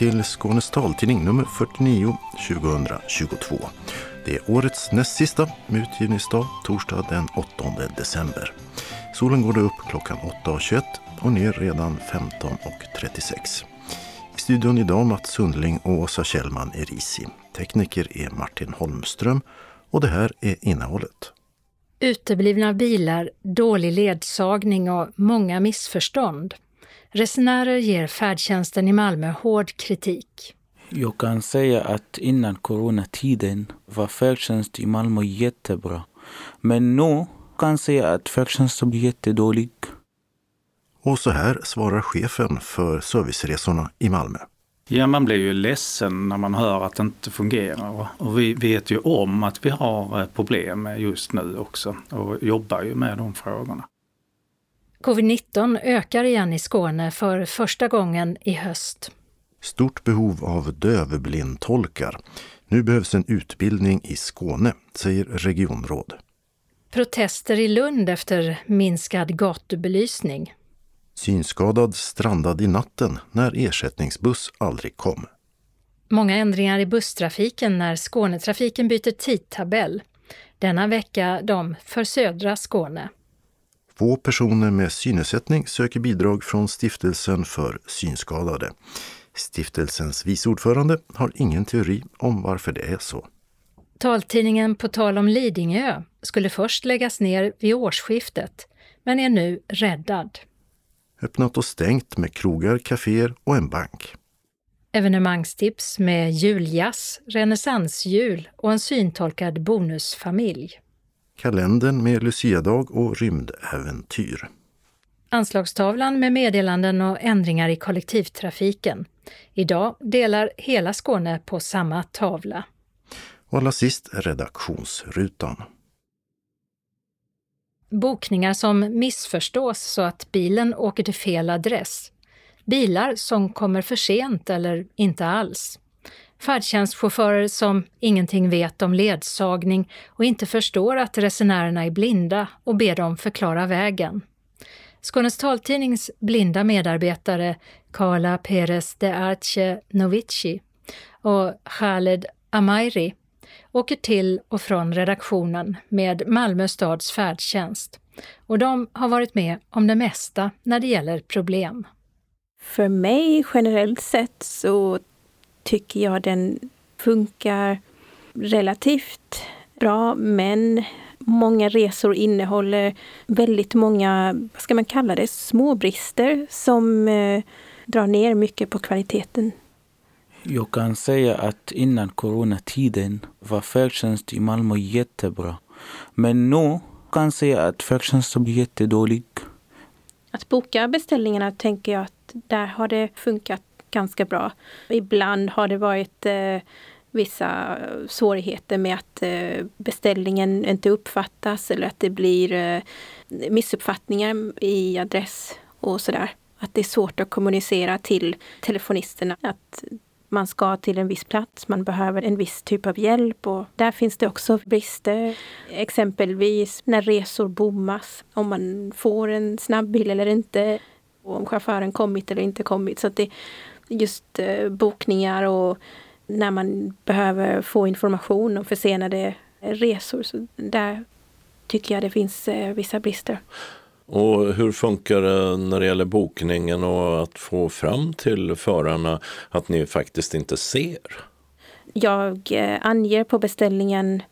Till Skånes taltidning nummer 49 2022. Det är årets näst sista med utgivningsdag torsdag den 8 december. Solen går då upp klockan 8.21 och ner redan 15.36. I studion idag Mats Sundling och Åsa Kjellman Erisi. Tekniker är Martin Holmström och det här är innehållet. Uteblivna bilar, dålig ledsagning och många missförstånd. Resenärer ger färdtjänsten i Malmö hård kritik. Jag kan säga att innan coronatiden var färdtjänst i Malmö jättebra. Men nu kan jag säga att färdtjänsten blir jättedålig. Och så här svarar chefen för serviceresorna i Malmö. Ja, man blir ju ledsen när man hör att det inte fungerar. Och vi vet ju om att vi har problem just nu också och jobbar ju med de frågorna. Covid-19 ökar igen i Skåne för första gången i höst. Stort behov av dövblindtolkar. Nu behövs en utbildning i Skåne, säger regionråd. Protester i Lund efter minskad gatubelysning. Synskadad strandad i natten när ersättningsbuss aldrig kom. Många ändringar i busstrafiken när Skånetrafiken byter tidtabell. Denna vecka de för södra Skåne. Två personer med synnedsättning söker bidrag från Stiftelsen för synskadade. Stiftelsens vice ordförande har ingen teori om varför det är så. Taltidningen På tal om Lidingö skulle först läggas ner vid årsskiftet, men är nu räddad. Öppnat och stängt med krogar, kaféer och en bank. Evenemangstips med juljazz, renässansjul och en syntolkad bonusfamilj. Kalendern med luciadag och rymdäventyr. Anslagstavlan med meddelanden och ändringar i kollektivtrafiken. Idag delar hela Skåne på samma tavla. Och allra sist redaktionsrutan. Bokningar som missförstås så att bilen åker till fel adress. Bilar som kommer för sent eller inte alls. Färdtjänstchaufförer som ingenting vet om ledsagning och inte förstår att resenärerna är blinda och ber dem förklara vägen. Skånes taltidnings blinda medarbetare Carla Perez de Arce Novici och Khaled Amairi åker till och från redaktionen med Malmö stads färdtjänst. Och de har varit med om det mesta när det gäller problem. För mig generellt sett så tycker jag den funkar relativt bra, men många resor innehåller väldigt många, vad ska man kalla det, små brister som eh, drar ner mycket på kvaliteten. Jag kan säga att innan coronatiden var färdtjänst i Malmö jättebra. Men nu kan jag säga att färdtjänsten blir jättedålig. Att boka beställningarna tänker jag att där har det funkat ganska bra. Ibland har det varit eh, vissa svårigheter med att eh, beställningen inte uppfattas eller att det blir eh, missuppfattningar i adress och sådär. Att det är svårt att kommunicera till telefonisterna att man ska till en viss plats, man behöver en viss typ av hjälp och där finns det också brister. Exempelvis när resor bommas, om man får en snabbbil eller inte, och om chauffören kommit eller inte kommit. Så att det, just eh, bokningar och när man behöver få information om försenade resor. Så där tycker jag det finns eh, vissa brister. Och hur funkar det när det gäller bokningen och att få fram till förarna att ni faktiskt inte ser? Jag eh, anger på beställningen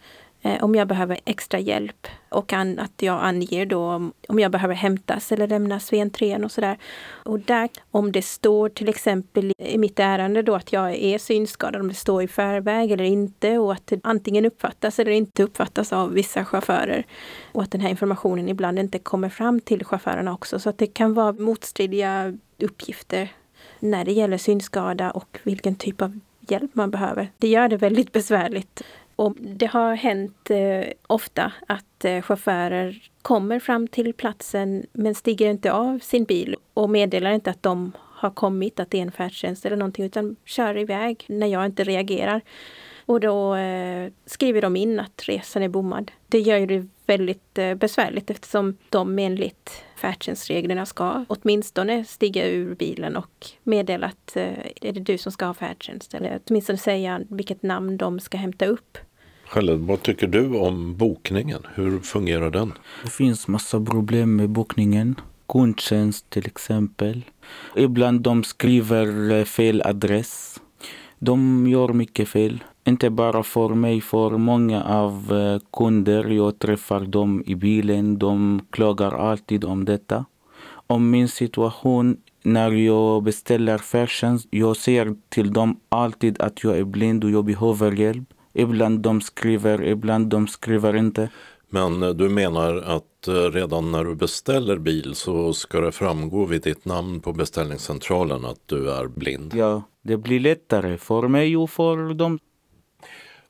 Eh, om jag behöver extra hjälp och an, att jag anger då om jag behöver hämtas eller lämnas vid entrén och sådär. Och där, om det står till exempel i mitt ärende då att jag är synskadad, om det står i förväg eller inte och att det antingen uppfattas eller inte uppfattas av vissa chaufförer. Och att den här informationen ibland inte kommer fram till chaufförerna också. Så att det kan vara motstridiga uppgifter när det gäller synskada och vilken typ av hjälp man behöver. Det gör det väldigt besvärligt. Och det har hänt eh, ofta att eh, chaufförer kommer fram till platsen men stiger inte av sin bil och meddelar inte att de har kommit, att det är en färdtjänst eller någonting utan kör iväg när jag inte reagerar. Och då eh, skriver de in att resan är bommad. Det gör det väldigt eh, besvärligt eftersom de enligt färdtjänstreglerna ska åtminstone stiga ur bilen och meddela att eh, är det du som ska ha färdtjänst eller åtminstone säga vilket namn de ska hämta upp. Khaled, vad tycker du om bokningen? Hur fungerar den? Det finns massa problem med bokningen. Kundtjänst till exempel. Ibland de skriver eh, fel adress. De gör mycket fel. Inte bara för mig, för många av eh, kunder. Jag träffar dem i bilen. De klagar alltid om detta. Om min situation när jag beställer färdtjänst. Jag säger till dem alltid att jag är blind och jag behöver hjälp. Ibland de skriver, ibland de skriver inte. Men eh, du menar att eh, redan när du beställer bil så ska det framgå vid ditt namn på beställningscentralen att du är blind? Ja, det blir lättare för mig och för dem.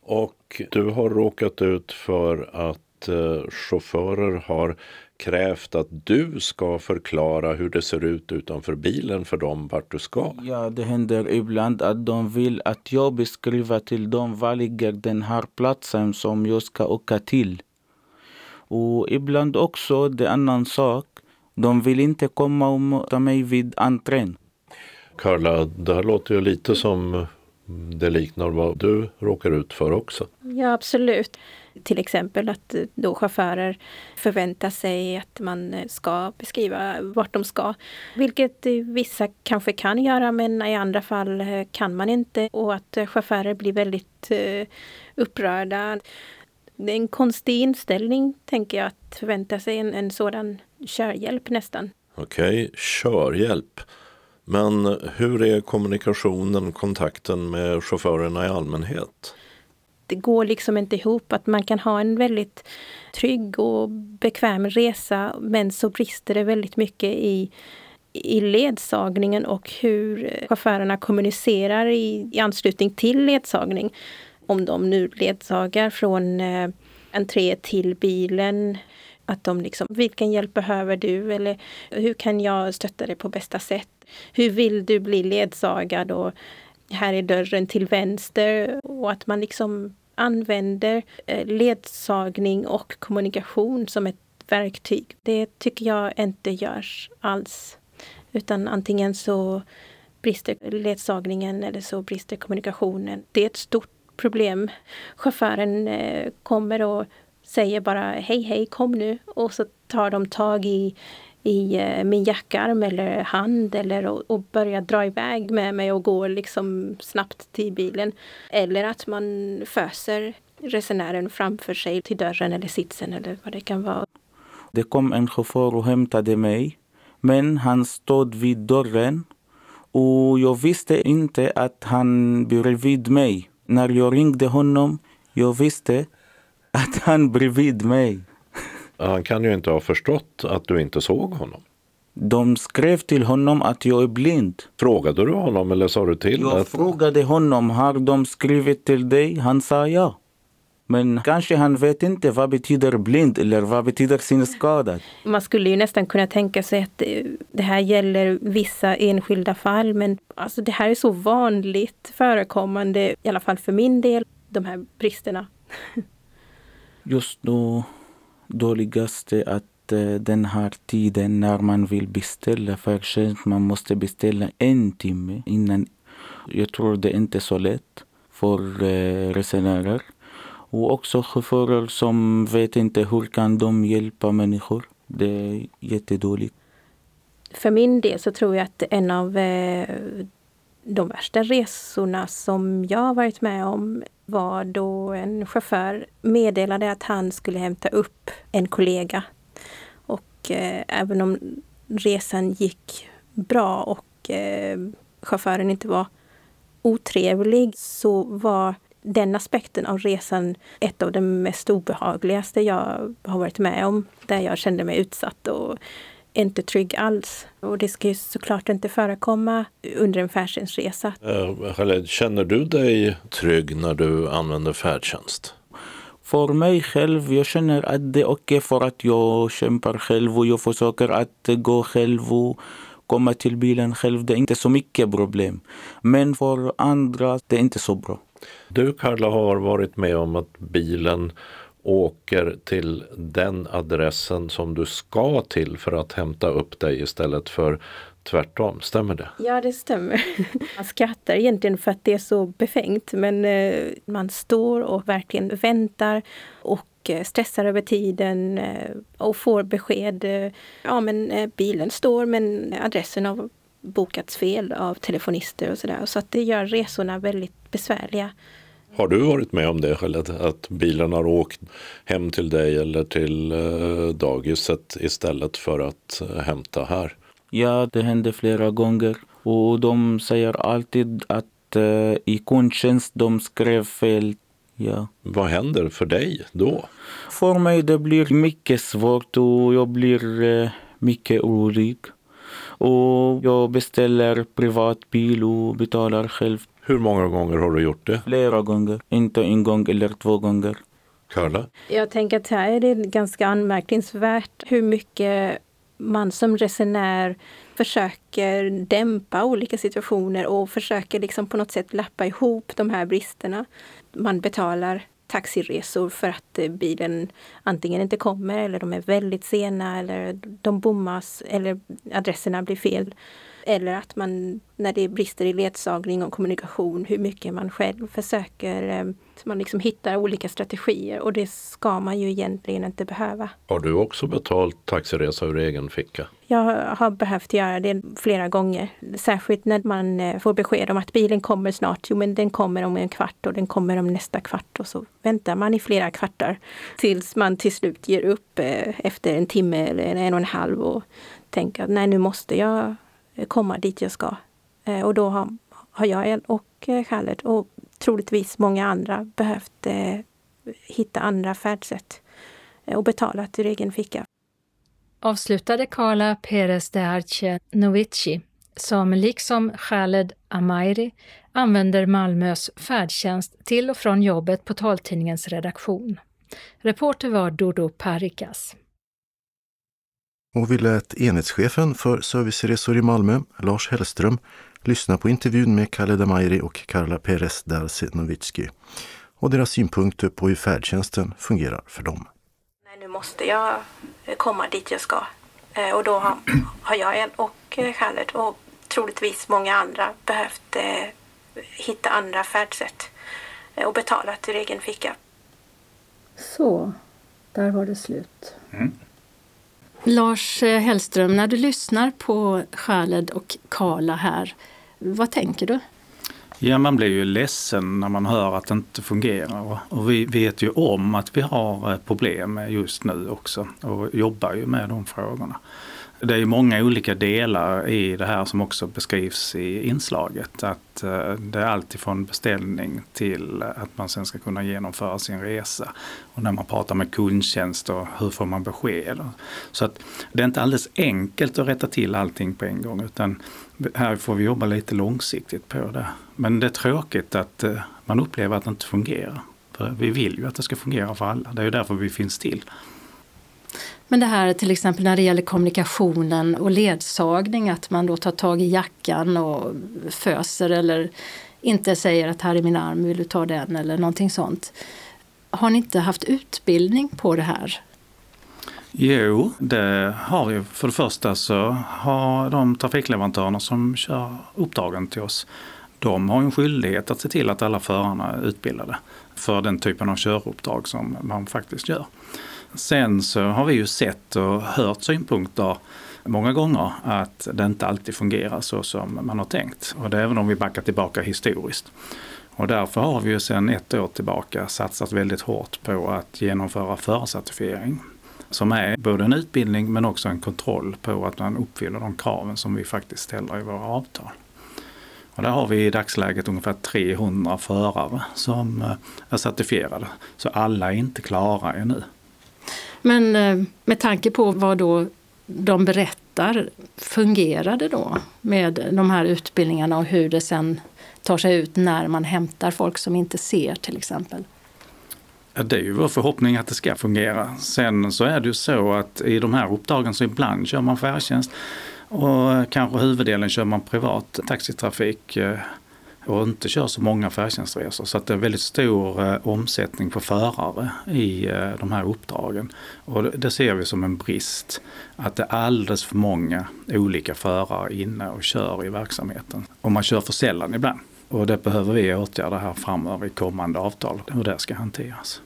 Och du har råkat ut för att eh, chaufförer har krävt att du ska förklara hur det ser ut utanför bilen för dem vart du ska. Ja, det händer ibland att de vill att jag beskriver till dem var ligger den här platsen som jag ska åka till. Och ibland också, det är en annan sak, de vill inte komma och möta mig vid entrén. Karla, det här låter ju lite som det liknar vad du råkar ut för också. Ja, absolut. Till exempel att eh, då chaufförer förväntar sig att man eh, ska beskriva vart de ska. Vilket eh, vissa kanske kan göra men i andra fall kan man inte. Och att chaufförer blir väldigt upprörda. Det är en konstig inställning, tänker jag, att förvänta sig en, en sådan körhjälp nästan. Okej, okay, körhjälp. Men hur är kommunikationen, kontakten med chaufförerna i allmänhet? Det går liksom inte ihop att man kan ha en väldigt trygg och bekväm resa men så brister det väldigt mycket i, i ledsagningen och hur chaufförerna kommunicerar i, i anslutning till ledsagning. Om de nu ledsagar från eh, entré till bilen att de liksom, vilken hjälp behöver du? Eller hur kan jag stötta dig på bästa sätt? Hur vill du bli ledsagad? Och här är dörren till vänster. Och att man liksom använder eh, ledsagning och kommunikation som ett verktyg. Det tycker jag inte görs alls. Utan antingen så brister ledsagningen eller så brister kommunikationen. Det är ett stort problem. Chauffören eh, kommer och säger bara hej hej kom nu och så tar de tag i, i eh, min jackarm eller hand eller och, och dra iväg med mig och gå liksom snabbt till bilen. Eller att man föser resenären framför sig till dörren eller sitsen eller vad det kan vara. Det kom en chaufför och hämtade mig. Men han stod vid dörren och jag visste inte att han bredvid mig. När jag ringde honom, jag visste att han bredvid mig. Han kan ju inte ha förstått att du inte såg honom. De skrev till honom att jag är blind. Frågade du honom eller sa du till? Jag att... frågade honom, har de skrivit till dig? Han sa ja. Men kanske han vet inte vad betyder blind eller vad betyder synskadad. Man skulle ju nästan kunna tänka sig att det här gäller vissa enskilda fall men alltså det här är så vanligt förekommande, i alla fall för min del, de här bristerna. Just då dåligaste att eh, den här tiden när man vill beställa färdtjänst, man måste beställa en timme innan. Jag tror det är inte så lätt för eh, resenärer. Och också chaufförer som vet inte hur kan de hjälpa människor. Det är jättedåligt. För min del så tror jag att en av eh, de värsta resorna som jag har varit med om var då en chaufför meddelade att han skulle hämta upp en kollega. Och eh, även om resan gick bra och eh, chauffören inte var otrevlig så var den aspekten av resan ett av de mest obehagligaste jag har varit med om. Där jag kände mig utsatt och inte trygg alls. Och det ska ju såklart inte förekomma under en färdtjänstresa. Uh, känner du dig trygg när du använder färdtjänst? För mig själv, jag känner att det är okej för att jag kämpar själv och jag försöker att gå själv och komma till bilen själv. Det är inte så mycket problem. Men för andra, det är inte så bra. Du Karla har varit med om att bilen åker till den adressen som du ska till för att hämta upp dig istället för tvärtom. Stämmer det? Ja, det stämmer. Man skrattar egentligen för att det är så befängt men eh, man står och verkligen väntar och eh, stressar över tiden eh, och får besked. Ja, men bilen står men adressen har bokats fel av telefonister och sådär. Så att det gör resorna väldigt besvärliga. Har du varit med om det själv? Att bilen har åkt hem till dig eller till dagiset istället för att hämta här? Ja, det hände flera gånger. Och de säger alltid att uh, i kundtjänst de skrev fel. Ja. Vad händer för dig då? För mig det blir mycket svårt och jag blir uh, mycket orolig. Och jag beställer privatbil och betalar själv. Hur många gånger har du gjort det? Flera gånger, inte en gång eller två gånger. Karla? Jag tänker att här är det ganska anmärkningsvärt hur mycket man som resenär försöker dämpa olika situationer och försöker liksom på något sätt lappa ihop de här bristerna. Man betalar taxiresor för att bilen antingen inte kommer eller de är väldigt sena eller de bommas eller adresserna blir fel. Eller att man, när det brister i ledsagning och kommunikation, hur mycket man själv försöker eh, man liksom hittar olika strategier och det ska man ju egentligen inte behöva. Har du också betalt taxiresa ur egen ficka? Jag har behövt göra det flera gånger. Särskilt när man eh, får besked om att bilen kommer snart. Jo, men den kommer om en kvart och den kommer om nästa kvart och så väntar man i flera kvartar tills man till slut ger upp eh, efter en timme eller en och en halv och tänker att nej, nu måste jag Eh, komma dit jag ska. Eh, och då har, har jag och eh, Khaled och troligtvis många andra behövt hitta andra färdsätt och betalat ur egen ficka. Avslutade Carla Perez de Arce Novici, som liksom Khaled Amairi använder Malmös färdtjänst till och från jobbet på taltidningens redaktion. Reporter var Dodo Parikas. Och vi lät enhetschefen för serviceresor i Malmö, Lars Hellström, lyssna på intervjun med Kalle Damairi och Karla Perez Darsenovitski och deras synpunkter på hur färdtjänsten fungerar för dem. Nej, nu måste jag eh, komma dit jag ska. Eh, och då har, jag och eh, Khaled och troligtvis många andra behövt hitta andra färdsätt och betalat ur egen ficka. Så, där var det slut. Mm. Lars eh, Hellström, när du lyssnar på Khaled och Karla här, vad tänker du? Ja, man blir ju ledsen när man hör att det inte fungerar. Och vi vet ju om att vi har eh, problem just nu också och jobbar ju med de frågorna. Det är många olika delar i det här som också beskrivs i inslaget. Att eh, det är alltifrån beställning till att man sen ska kunna genomföra sin resa. Och när man pratar med kundtjänst och hur får man besked. Så att det är inte alldeles enkelt att rätta till allting på en gång utan här får vi jobba lite långsiktigt på det. Men det är tråkigt att eh, man upplever att det inte fungerar. För vi vill ju att det ska fungera för alla. Det är ju därför vi finns till. Men det här till exempel när det gäller kommunikationen och ledsagning, att man då tar tag i jackan och föser eller inte säger att här är min arm, vill du ta den eller någonting sånt. Har ni inte haft utbildning på det här? Jo, det har vi. För det första så har de trafikleverantörerna som kör uppdragen till oss, de har en skyldighet att se till att alla förarna är utbildade för den typen av köruppdrag som man faktiskt gör. Sen så har vi ju sett och hört synpunkter många gånger att det inte alltid fungerar så som man har tänkt. Och det är även om vi backar tillbaka historiskt. Och därför har vi ju sedan ett år tillbaka satsat väldigt hårt på att genomföra förcertifiering. Som är både en utbildning men också en kontroll på att man uppfyller de kraven som vi faktiskt ställer i våra avtal. Och där har vi i dagsläget ungefär 300 förare som eh, är certifierade. Så alla är inte klara ännu. Men eh, med tanke på vad då de berättar, fungerade då med de här utbildningarna och hur det sen tar sig ut när man hämtar folk som inte ser till exempel? Ja, det är ju vår förhoppning att det ska fungera. Sen så är det ju så att i de här uppdragen så ibland kör man färdtjänst och kanske huvuddelen kör man privat taxitrafik. Eh, och inte kör så många färdtjänstresor. Så att det är väldigt stor eh, omsättning på förare i eh, de här uppdragen. Och det, det ser vi som en brist. Att det är alldeles för många olika förare inne och kör i verksamheten. Och man kör för sällan ibland. Och det behöver vi åtgärda här framöver i kommande avtal, hur det ska hanteras.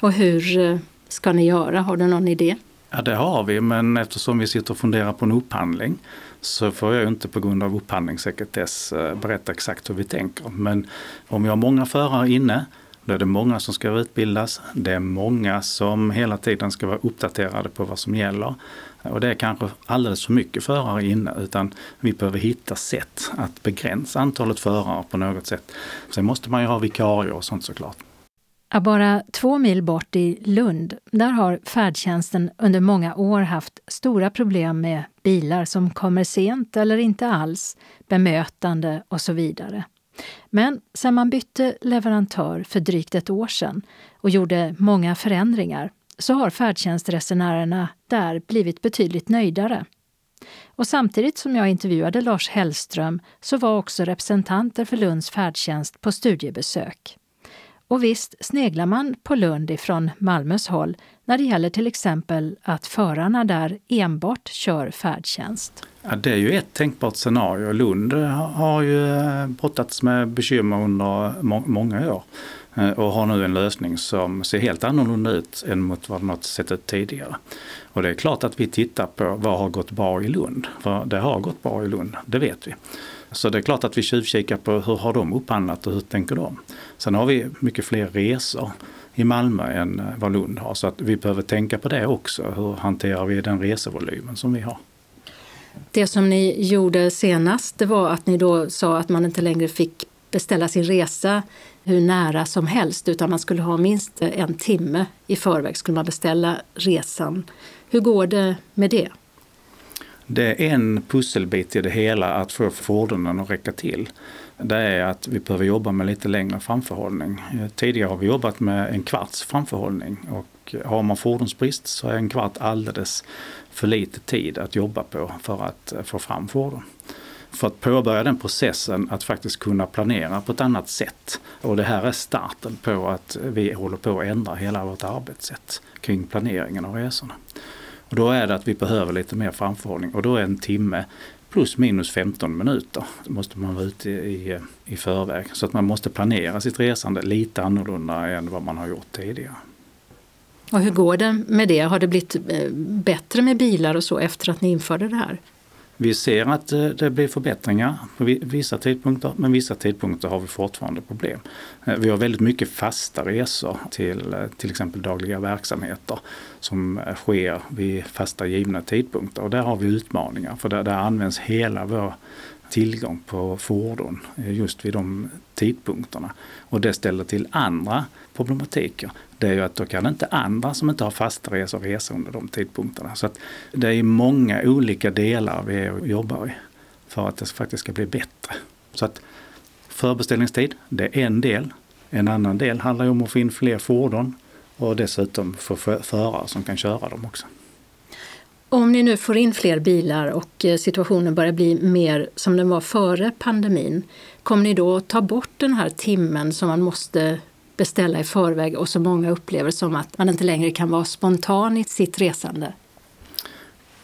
Och hur eh, ska ni göra? Har du någon idé? Ja, det har vi, men eftersom vi sitter och funderar på en upphandling så får jag inte på grund av upphandlingssekretess eh, berätta exakt hur vi tänker. Men om vi har många förare inne, då är det många som ska utbildas. Det är många som hela tiden ska vara uppdaterade på vad som gäller. Och det är kanske alldeles för mycket förare inne utan vi behöver hitta sätt att begränsa antalet förare på något sätt. Sen måste man ju ha vikarier och sånt såklart. Bara två mil bort i Lund, där har färdtjänsten under många år haft stora problem med bilar som kommer sent eller inte alls, bemötande och så vidare. Men sen man bytte leverantör för drygt ett år sedan och gjorde många förändringar så har färdtjänstresenärerna där blivit betydligt nöjdare. Och samtidigt som jag intervjuade Lars Hellström så var också representanter för Lunds färdtjänst på studiebesök. Och visst sneglar man på Lund ifrån Malmös håll när det gäller till exempel att förarna där enbart kör färdtjänst. Ja, det är ju ett tänkbart scenario. Lund har ju eh, brottats med bekymmer under många år eh, och har nu en lösning som ser helt annorlunda ut än mot vad man sett ut tidigare. Och det är klart att vi tittar på vad har gått bra i Lund. För det har gått bra i Lund, det vet vi. Så det är klart att vi tjuvkikar på hur har de upphandlat och hur tänker de? Sen har vi mycket fler resor i Malmö än eh, vad Lund har så att vi behöver tänka på det också. Hur hanterar vi den resevolymen som vi har? Det som ni gjorde senast det var att ni då sa att man inte längre fick beställa sin resa hur nära som helst utan man skulle ha minst en timme i förväg skulle man beställa resan. Hur går det med det? Det är en pusselbit i det hela att få fordonen att räcka till. Det är att vi behöver jobba med lite längre framförhållning. Eh, tidigare har vi jobbat med en kvarts framförhållning och eh, har man fordonsbrist så är en kvart alldeles för lite tid att jobba på för att eh, få fram fordon. För att påbörja den processen att faktiskt kunna planera på ett annat sätt. Och det här är starten på att vi håller på att ändra hela vårt arbetssätt kring planeringen av resorna. Och då är det att vi behöver lite mer framförhållning och då är en timme plus minus 15 minuter måste man vara ute i, i förväg. Så att man måste planera sitt resande lite annorlunda än vad man har gjort tidigare. Och hur går det med det? Har det blivit eh, bättre med bilar och så efter att ni införde det här? Vi ser att eh, det blir förbättringar på vissa tidpunkter, men vissa tidpunkter har vi fortfarande problem. Eh, vi har väldigt mycket fasta resor till eh, till exempel dagliga verksamheter som sker vid fasta givna tidpunkter och där har vi utmaningar för där, där används hela vår tillgång på fordon just vid de tidpunkterna. Och det ställer till andra problematiker. Det är ju att då kan inte andra som inte har fasta resor resa under de tidpunkterna. Så att det är många olika delar vi jobbar i för att det faktiskt ska bli bättre. Så att förbeställningstid, det är en del. En annan del handlar om att få in fler fordon och dessutom få förare som kan köra dem också. Om ni nu får in fler bilar och eh, situationen börjar bli mer som den var före pandemin, kommer ni då ta bort den här timmen som man måste beställa i förväg och så många upplever som att man inte längre kan vara spontan i sitt resande?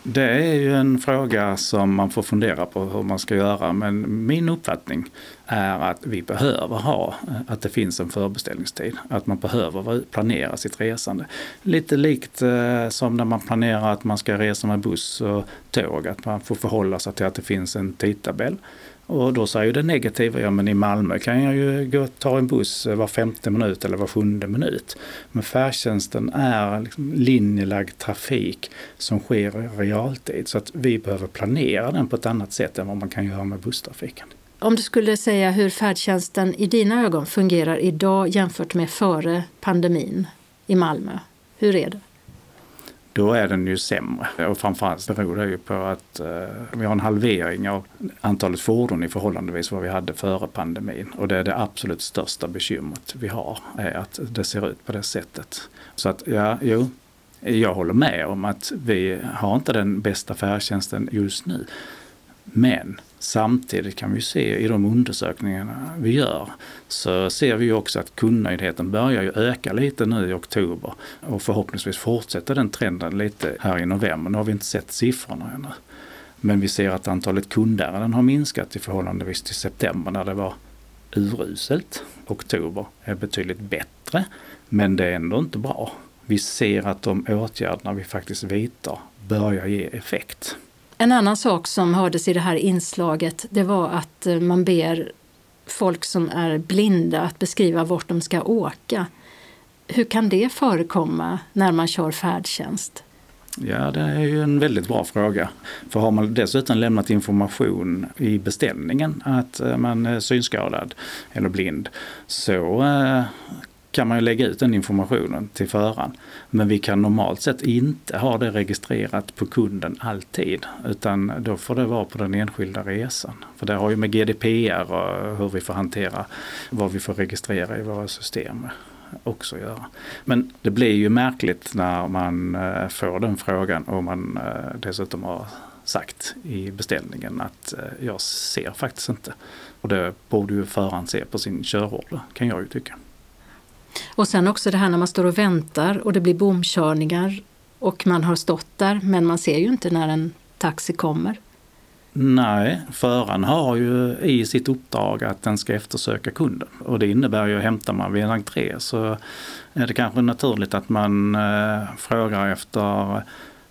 Det är ju en fråga som man får fundera på hur man ska göra men min uppfattning är att vi behöver ha, att det finns en förbeställningstid. Att man behöver planera sitt resande. Lite likt eh, som när man planerar att man ska resa med buss och tåg, att man får förhålla sig till att det finns en tidtabell. Och då säger det negativa, ja men i Malmö kan jag ju gå och ta en buss eh, var femte minut eller var sjunde minut. Men färdtjänsten är liksom linjelagd trafik som sker i realtid. Så att vi behöver planera den på ett annat sätt än vad man kan göra med busstrafiken. Om du skulle säga hur färdtjänsten i dina ögon fungerar idag jämfört med före pandemin i Malmö, hur är det? Då är den ju sämre. Och framförallt beror det ju på att eh, vi har en halvering av antalet fordon i förhållandevis vad vi hade före pandemin. Och det är det absolut största bekymret vi har, är att det ser ut på det sättet. Så att ja, jo, jag håller med om att vi har inte den bästa färdtjänsten just nu. Men samtidigt kan vi se i de undersökningarna vi gör så ser vi också att kundnöjdheten börjar ju öka lite nu i oktober och förhoppningsvis fortsätter den trenden lite här i november. Nu har vi inte sett siffrorna ännu. Men vi ser att antalet kundärenden har minskat i förhållandevis till september när det var uruselt. Oktober är betydligt bättre, men det är ändå inte bra. Vi ser att de åtgärderna vi faktiskt vidtar börjar ge effekt. En annan sak som hördes i det här inslaget det var att eh, man ber folk som är blinda att beskriva vart de ska åka. Hur kan det förekomma när man kör färdtjänst? Ja, det är ju en väldigt bra fråga. För har man dessutom lämnat information i beställningen att eh, man är synskadad eller blind så eh, kan man ju lägga ut den informationen till föraren. Men vi kan normalt sett inte ha det registrerat på kunden alltid. Utan då får det vara på den enskilda resan. För det har ju med GDPR och hur vi får hantera vad vi får registrera i våra system också göra. Men det blir ju märkligt när man eh, får den frågan och man eh, dessutom har sagt i beställningen att eh, jag ser faktiskt inte. Och det borde ju föraren se på sin körorder kan jag ju tycka. Och sen också det här när man står och väntar och det blir bomkörningar och man har stått där men man ser ju inte när en taxi kommer. Nej, föraren har ju i sitt uppdrag att den ska eftersöka kunden. Och det innebär ju att hämtar man vid en entré så är det kanske naturligt att man eh, frågar efter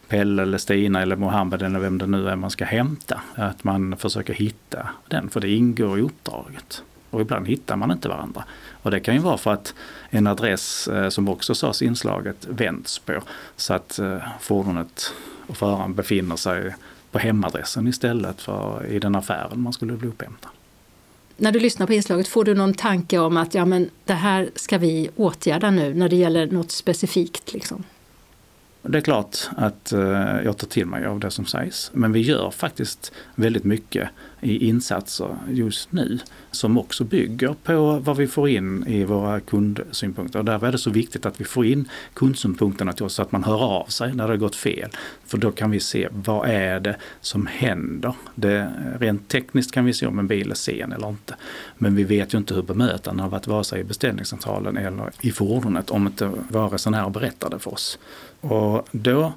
Pelle eller Stina eller Mohammed eller vem det nu är man ska hämta. Att man försöker hitta den, för det ingår i uppdraget. Och ibland hittar man inte varandra. Och det kan ju vara för att en adress, eh, som också sades i inslaget, vänds på. Så att eh, fordonet och föraren befinner sig på hemadressen istället för i den affären man skulle bli upphämtad. När du lyssnar på inslaget, får du någon tanke om att ja, men det här ska vi åtgärda nu när det gäller något specifikt? Liksom? Det är klart att eh, jag tar till mig av det som sägs. Men vi gör faktiskt väldigt mycket i insatser just nu som också bygger på vad vi får in i våra kundsynpunkter. Och därför är det så viktigt att vi får in kundsynpunkterna till oss så att man hör av sig när det har gått fel. För då kan vi se vad är det som händer. Det, rent tekniskt kan vi se om en bil är sen eller inte. Men vi vet ju inte hur bemötande har varit vare sig i beställningscentralen eller i fordonet om inte våra resenärer berättar det för oss. Och då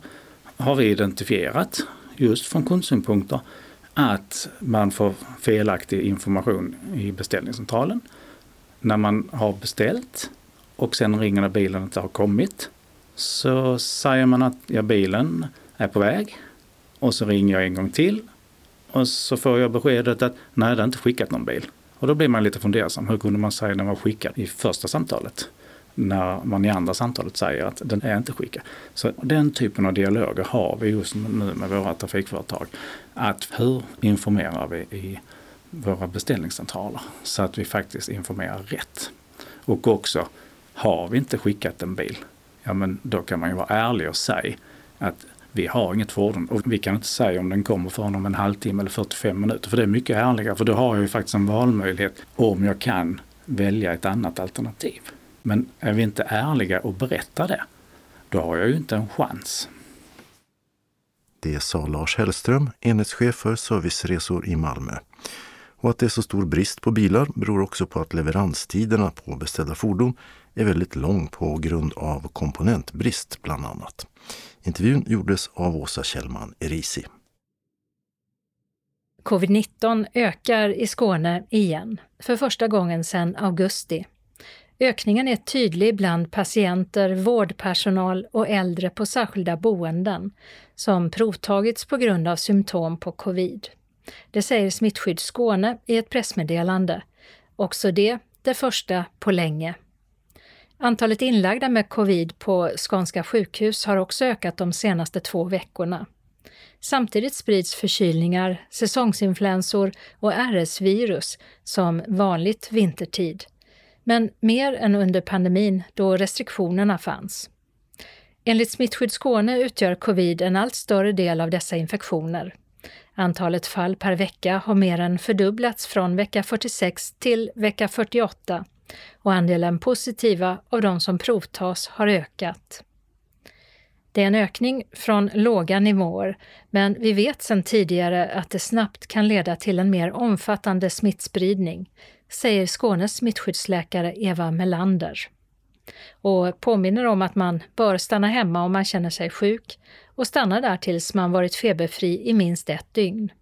har vi identifierat just från kundsynpunkter att man får felaktig information i beställningscentralen. När man har beställt och sen ringer när bilen inte har kommit så säger man att ja, bilen är på väg och så ringer jag en gång till och så får jag beskedet att nej, det har inte skickat någon bil. Och då blir man lite fundersam. Hur kunde man säga när man var skickad i första samtalet? När man i andra samtalet säger att den är inte skickad. Så den typen av dialoger har vi just nu med våra trafikföretag. Att hur informerar vi i våra beställningscentraler så att vi faktiskt informerar rätt. Och också, har vi inte skickat en bil, ja men då kan man ju vara ärlig och säga att vi har inget fordon och vi kan inte säga om den kommer förrän om en halvtimme eller 45 minuter. För det är mycket ärligare för då har jag ju faktiskt en valmöjlighet om jag kan välja ett annat alternativ. Men är vi inte ärliga och berättar det, då har jag ju inte en chans. Det sa Lars Hellström, enhetschef för serviceresor i Malmö. Och att det är så stor brist på bilar beror också på att leveranstiderna på beställda fordon är väldigt lång på grund av komponentbrist bland annat. Intervjun gjordes av Åsa Kjellman Erisi. Covid-19 ökar i Skåne igen, för första gången sedan augusti. Ökningen är tydlig bland patienter, vårdpersonal och äldre på särskilda boenden som provtagits på grund av symptom på covid. Det säger Smittskydd Skåne i ett pressmeddelande. Också det, det första på länge. Antalet inlagda med covid på skånska sjukhus har också ökat de senaste två veckorna. Samtidigt sprids förkylningar, säsongsinfluensor och RS-virus som vanligt vintertid men mer än under pandemin då restriktionerna fanns. Enligt Smittskydd Skåne utgör covid en allt större del av dessa infektioner. Antalet fall per vecka har mer än fördubblats från vecka 46 till vecka 48 och andelen positiva av de som provtas har ökat. Det är en ökning från låga nivåer, men vi vet sedan tidigare att det snabbt kan leda till en mer omfattande smittspridning, säger Skånes smittskyddsläkare Eva Melander. Och påminner om att man bör stanna hemma om man känner sig sjuk och stanna där tills man varit feberfri i minst ett dygn.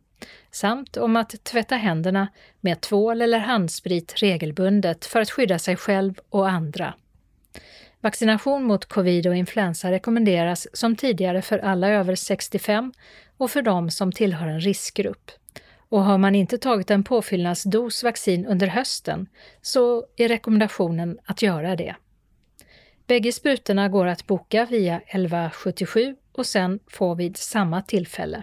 Samt om att tvätta händerna med tvål eller handsprit regelbundet för att skydda sig själv och andra. Vaccination mot covid och influensa rekommenderas som tidigare för alla över 65 och för de som tillhör en riskgrupp. Och har man inte tagit en påfyllnadsdos vaccin under hösten så är rekommendationen att göra det. Bägge sprutorna går att boka via 1177 och sen få vid samma tillfälle.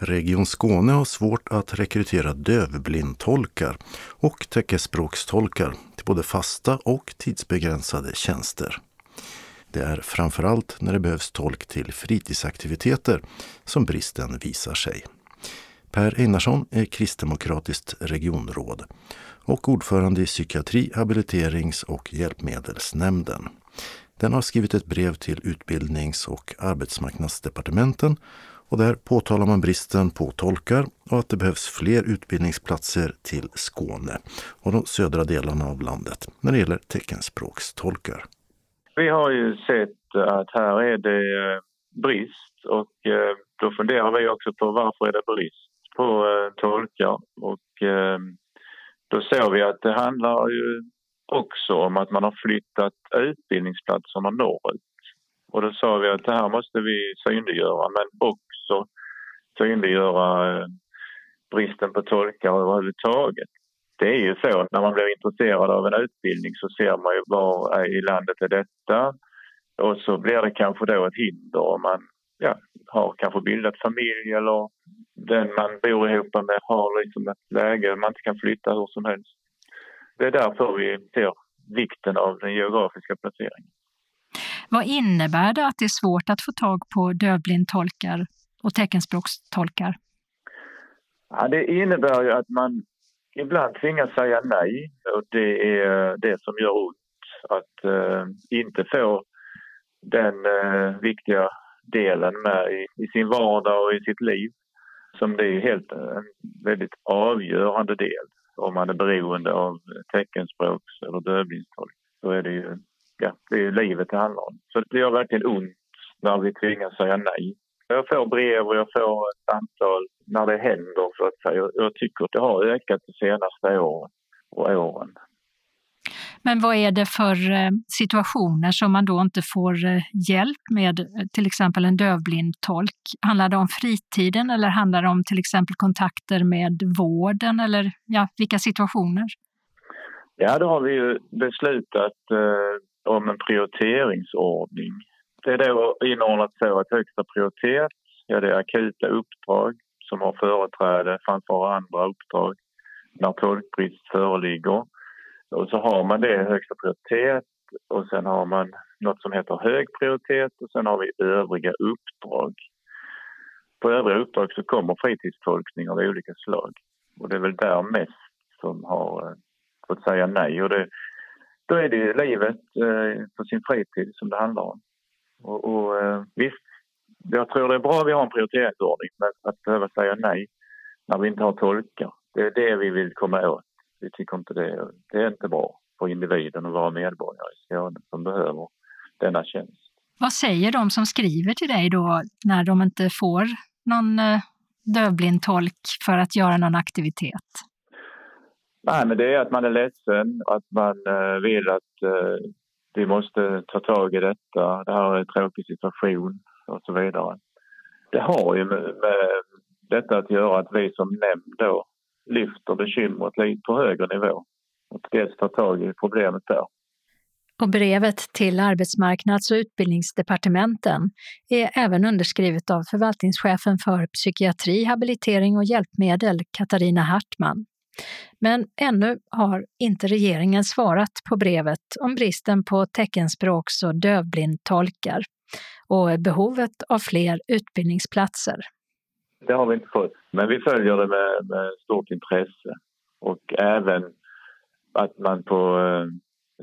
Region Skåne har svårt att rekrytera dövblindtolkar och teckenspråkstolkar till både fasta och tidsbegränsade tjänster. Det är framförallt när det behövs tolk till fritidsaktiviteter som bristen visar sig. Per Einarsson är kristdemokratiskt regionråd och ordförande i psykiatri, habiliterings och hjälpmedelsnämnden. Den har skrivit ett brev till utbildnings och arbetsmarknadsdepartementen och där påtalar man bristen på tolkar och att det behövs fler utbildningsplatser till Skåne och de södra delarna av landet när det gäller teckenspråkstolkar. Vi har ju sett att här är det brist och eh, då funderar vi också på varför är det brist på eh, tolkar och eh, då ser vi att det handlar ju också om att man har flyttat utbildningsplatserna norrut. Och då sa vi att det här måste vi synliggöra men också synliggöra eh, bristen på tolkar överhuvudtaget. Det är ju så att när man blir intresserad av en utbildning så ser man ju var i landet är detta och så blir det kanske då ett hinder om man ja, har kanske bildat familj eller den man bor ihop med har liksom ett läge man inte kan flytta hur som helst. Det är därför vi ser vikten av den geografiska placeringen. Vad innebär det att det är svårt att få tag på dövblindtolkar och teckenspråkstolkar? Ja, det innebär ju att man ibland tvingas säga nej och det är det som gör ont. Att uh, inte få den uh, viktiga delen med i, i, sin vardag och i sitt liv som det är helt eh, en väldigt avgörande del om man är beroende av teckenspråks eller dövblindtolk. Så är det ju ja, det är livet det handlar om. Så det gör verkligen ont när vi tvingas säga nej. Jag får brev och jag får ett antal när det händer så att säga. Jag tycker att det har ökat de senaste åren och åren. Men vad är det för eh, situationer som man då inte får eh, hjälp med, eh, till exempel en dövblind tolk? Handlar det om fritiden eller handlar det om till exempel kontakter med vården eller ja, vilka situationer? Ja, då har vi ju beslutat eh, om en prioriteringsordning. Det är då inordnat så att högsta prioritet, ja det är akuta uppdrag som har företräde framför andra uppdrag när tolkbrist föreligger. Och så har man det högsta prioritet och sen har man något som heter hög prioritet och sen har vi övriga uppdrag. På övriga uppdrag så kommer fritidstolkning av olika slag och det är väl där mest som har eh, fått säga nej. Och det, då är det ju livet eh, på sin fritid som det handlar om. Och, och eh, visst, jag tror det är bra att vi har en prioriteringsordning men att behöva säga nej när vi inte har tolkar, det är det vi vill komma åt. Vi tycker inte det, det är inte bra för individen och våra medborgare i Skåne som behöver denna tjänst. Vad säger de som skriver till dig då när de inte får någon eh, dövblindtolk för att göra någon aktivitet? Nej, men det är att man är ledsen, att man eh, vill att eh, vi måste ta tag i detta. Det här är en tråkig situation och så vidare. Det har ju med, med detta att göra att vi som nämnd då lyfter bekymret lite på högre nivå och dels tar tag i problemet där. Och brevet till arbetsmarknads och utbildningsdepartementen är även underskrivet av förvaltningschefen för psykiatri, habilitering och hjälpmedel, Katarina Hartman. Men ännu har inte regeringen svarat på brevet om bristen på teckenspråks och dövblindtolkar och behovet av fler utbildningsplatser. Det har vi inte fått, men vi följer det med, med stort intresse och även att man på eh,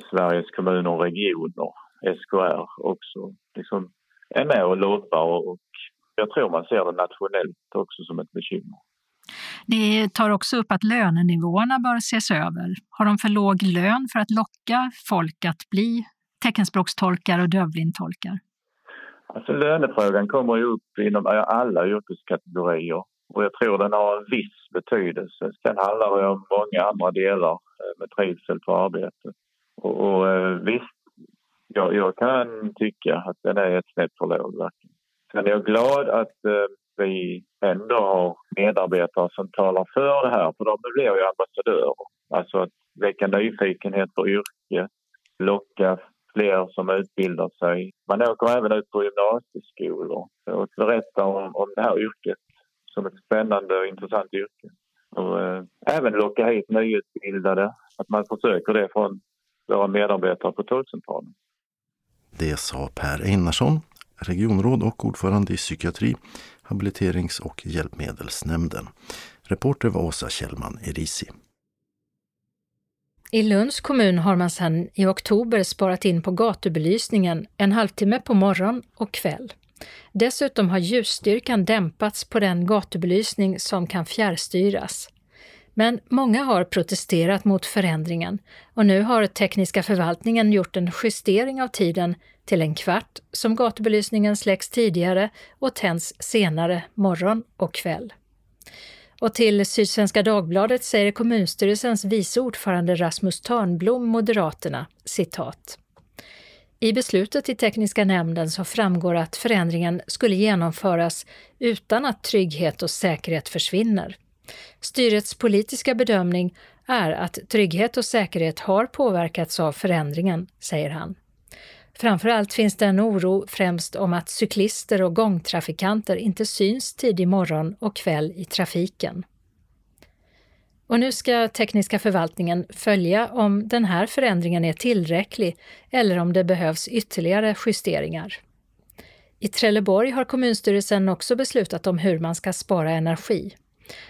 Sveriges kommuner och regioner SKR också liksom är med och lobbar och jag tror man ser det nationellt också som ett bekymmer. Ni tar också upp att lönenivåerna bör ses över. Har de för låg lön för att locka folk att bli teckenspråkstolkar och dövblindtolkar? Alltså lönefrågan kommer ju upp inom alla yrkeskategorier och jag tror den har en viss betydelse. Sen handlar det om många andra delar eh, med trivsel på arbetet. Och, och eh, visst, jag, jag, kan tycka att den är ett snäpp för låg. Verkligen. Sen är jag glad att eh, vi ändå har medarbetare som talar för det här, för de blir ju ambassadörer. Alltså att väcka nyfikenhet på yrket, locka fler som utbildar sig. Man åker även ut på gymnasieskolor och berättar om, om det här yrket som ett spännande och intressant yrke. Och, eh, även locka hit nyutbildade, att man försöker det från våra medarbetare på tolkcentralen. Det sa Per Einarsson, regionråd och ordförande i psykiatri, habiliterings och hjälpmedelsnämnden. Reporter var Åsa Kjellman Erisi. I Lunds kommun har man sedan i oktober sparat in på gatubelysningen en halvtimme på morgon och kväll. Dessutom har ljusstyrkan dämpats på den gatubelysning som kan fjärrstyras. Men många har protesterat mot förändringen och nu har tekniska förvaltningen gjort en justering av tiden till en kvart som gatubelysningen släcks tidigare och tänds senare morgon och kväll. Och till Sydsvenska Dagbladet säger kommunstyrelsens vice ordförande Rasmus Törnblom, Moderaterna, citat. I beslutet i tekniska nämnden så framgår att förändringen skulle genomföras utan att trygghet och säkerhet försvinner. Styrets politiska bedömning är att trygghet och säkerhet har påverkats av förändringen, säger han. Framförallt finns det en oro främst om att cyklister och gångtrafikanter inte syns tidig morgon och kväll i trafiken. Och nu ska tekniska förvaltningen följa om den här förändringen är tillräcklig eller om det behövs ytterligare justeringar. I Trelleborg har kommunstyrelsen också beslutat om hur man ska spara energi.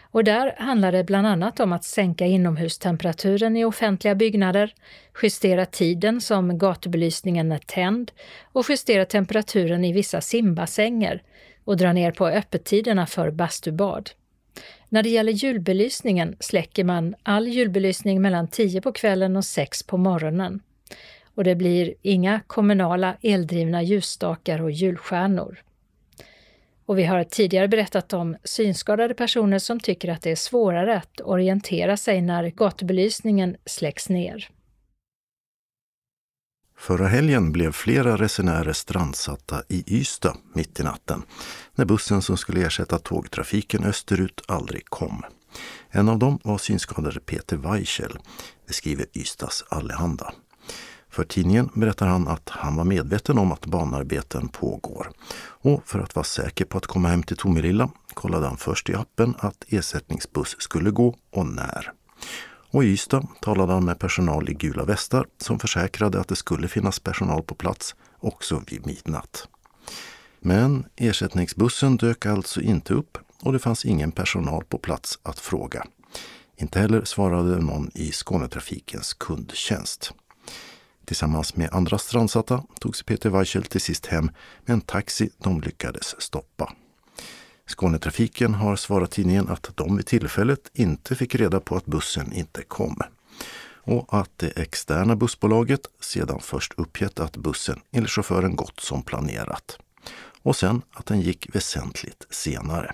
Och där handlar det bland annat om att sänka inomhustemperaturen i offentliga byggnader, justera tiden som gatubelysningen är tänd och justera temperaturen i vissa simbassänger och dra ner på öppettiderna för bastubad. När det gäller julbelysningen släcker man all julbelysning mellan 10 på kvällen och 6 på morgonen. Och det blir inga kommunala eldrivna ljusstakar och julstjärnor. Och vi har tidigare berättat om synskadade personer som tycker att det är svårare att orientera sig när gatubelysningen släcks ner. Förra helgen blev flera resenärer strandsatta i Ystad mitt i natten när bussen som skulle ersätta tågtrafiken österut aldrig kom. En av dem var synskadade Peter Weichel, det skriver Ystads Allehanda. För tidningen berättar han att han var medveten om att banarbeten pågår. Och för att vara säker på att komma hem till Tomelilla kollade han först i appen att ersättningsbuss skulle gå och när. Och i Ystad talade han med personal i gula västar som försäkrade att det skulle finnas personal på plats också vid midnatt. Men ersättningsbussen dök alltså inte upp och det fanns ingen personal på plats att fråga. Inte heller svarade någon i Skånetrafikens kundtjänst. Tillsammans med andra strandsatta tog sig Peter Weichel till sist hem med en taxi de lyckades stoppa. Skånetrafiken har svarat tidningen att de vid tillfället inte fick reda på att bussen inte kom och att det externa bussbolaget sedan först uppgett att bussen enligt chauffören gått som planerat och sen att den gick väsentligt senare.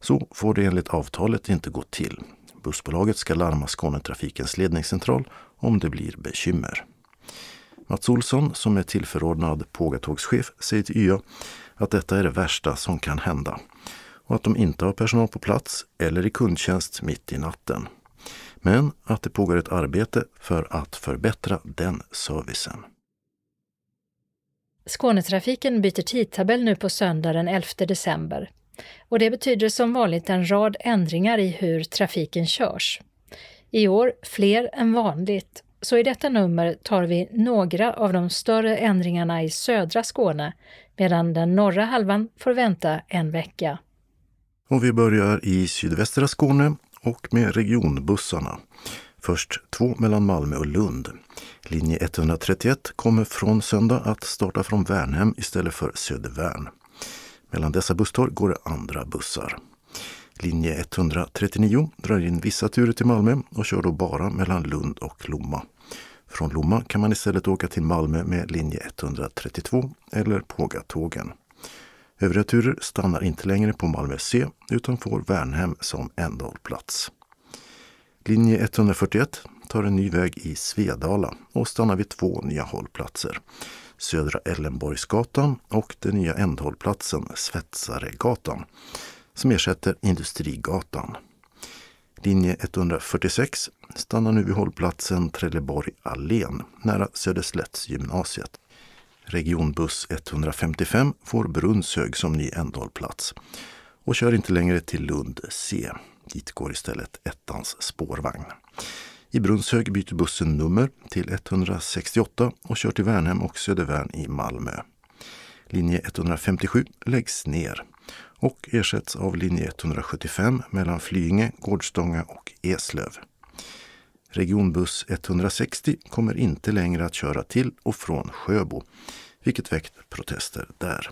Så får det enligt avtalet inte gå till. Bussbolaget ska larma Skånetrafikens ledningscentral om det blir bekymmer. Mats Olsson, som är tillförordnad pågatågschef, säger till YA att detta är det värsta som kan hända och att de inte har personal på plats eller i kundtjänst mitt i natten. Men att det pågår ett arbete för att förbättra den servicen. Skånetrafiken byter tidtabell nu på söndag den 11 december. Och det betyder som vanligt en rad ändringar i hur trafiken körs. I år fler än vanligt så i detta nummer tar vi några av de större ändringarna i södra Skåne medan den norra halvan får vänta en vecka. Och vi börjar i sydvästra Skåne och med regionbussarna. Först två mellan Malmö och Lund. Linje 131 kommer från söndag att starta från Värnhem istället för Södervärn. Mellan dessa busstorg går det andra bussar. Linje 139 drar in vissa turer till Malmö och kör då bara mellan Lund och Lomma. Från Lomma kan man istället åka till Malmö med linje 132 eller Pågatågen. Övriga turer stannar inte längre på Malmö C utan får Värnhem som ändhållplats. Linje 141 tar en ny väg i Svedala och stannar vid två nya hållplatser. Södra Ellenborgsgatan och den nya ändhållplatsen Svetsaregatan som ersätter Industrigatan. Linje 146 stannar nu vid hållplatsen Trelleborg Allén nära Söderslättsgymnasiet. Regionbuss 155 får Brunnshög som ny ändhållplats och kör inte längre till Lund C. Dit går istället ettans spårvagn. I Brunnshög byter bussen nummer till 168 och kör till Värnhem och Södervärn i Malmö. Linje 157 läggs ner och ersätts av linje 175 mellan Flyinge, Gårdstånga och Eslöv. Regionbuss 160 kommer inte längre att köra till och från Sjöbo, vilket väckt protester där.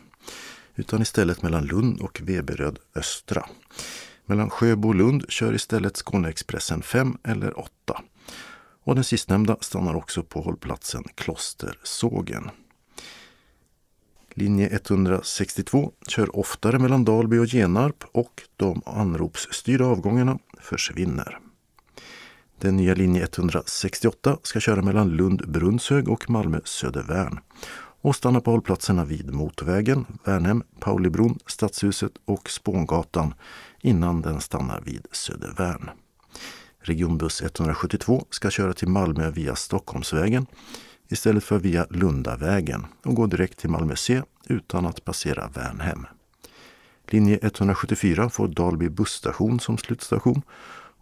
Utan istället mellan Lund och Veberöd Östra. Mellan Sjöbo och Lund kör istället Skåneexpressen 5 eller 8. Och den sistnämnda stannar också på hållplatsen Klostersågen. Linje 162 kör oftare mellan Dalby och Genarp och de anropsstyrda avgångarna försvinner. Den nya linje 168 ska köra mellan Lund Brunnshög och Malmö Södervärn och stanna på hållplatserna vid motorvägen, Värnhem, Paulibron, Stadshuset och Spångatan innan den stannar vid Södervärn. Regionbuss 172 ska köra till Malmö via Stockholmsvägen istället för via Lundavägen och gå direkt till Malmö C utan att passera Värnhem. Linje 174 får Dalby busstation som slutstation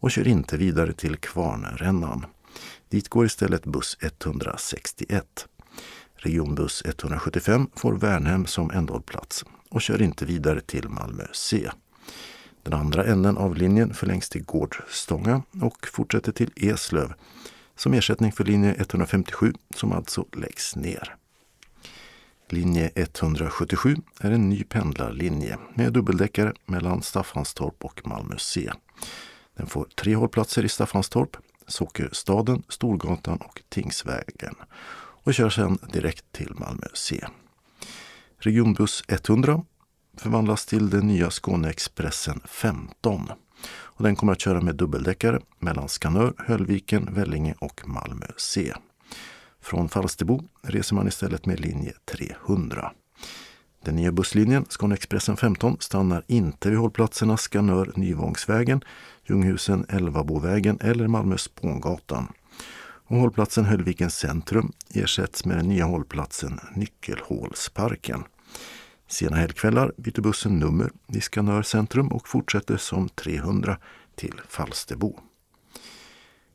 och kör inte vidare till Kvarnrännan. Dit går istället buss 161. Regionbuss 175 får Värnhem som ändhållplats och kör inte vidare till Malmö C. Den andra änden av linjen förlängs till Gårdstånga och fortsätter till Eslöv som ersättning för linje 157 som alltså läggs ner. Linje 177 är en ny pendlarlinje med dubbeldäckare mellan Staffanstorp och Malmö C. Den får tre hållplatser i Staffanstorp, Sockerstaden, Storgatan och Tingsvägen och kör sedan direkt till Malmö C. Regionbuss 100 förvandlas till den nya Skåneexpressen 15 och den kommer att köra med dubbeldäckare mellan Skanör, Höllviken, Vellinge och Malmö C. Från Falsterbo reser man istället med linje 300. Den nya busslinjen Skåneexpressen 15 stannar inte vid hållplatserna Skanör Nyvångsvägen, Ljunghusen Elvabovägen eller Malmö Spångatan. Och hållplatsen Höllviken centrum ersätts med den nya hållplatsen Nyckelhålsparken. Sena helgkvällar byter bussen nummer i Skanör centrum och fortsätter som 300 till Falsterbo.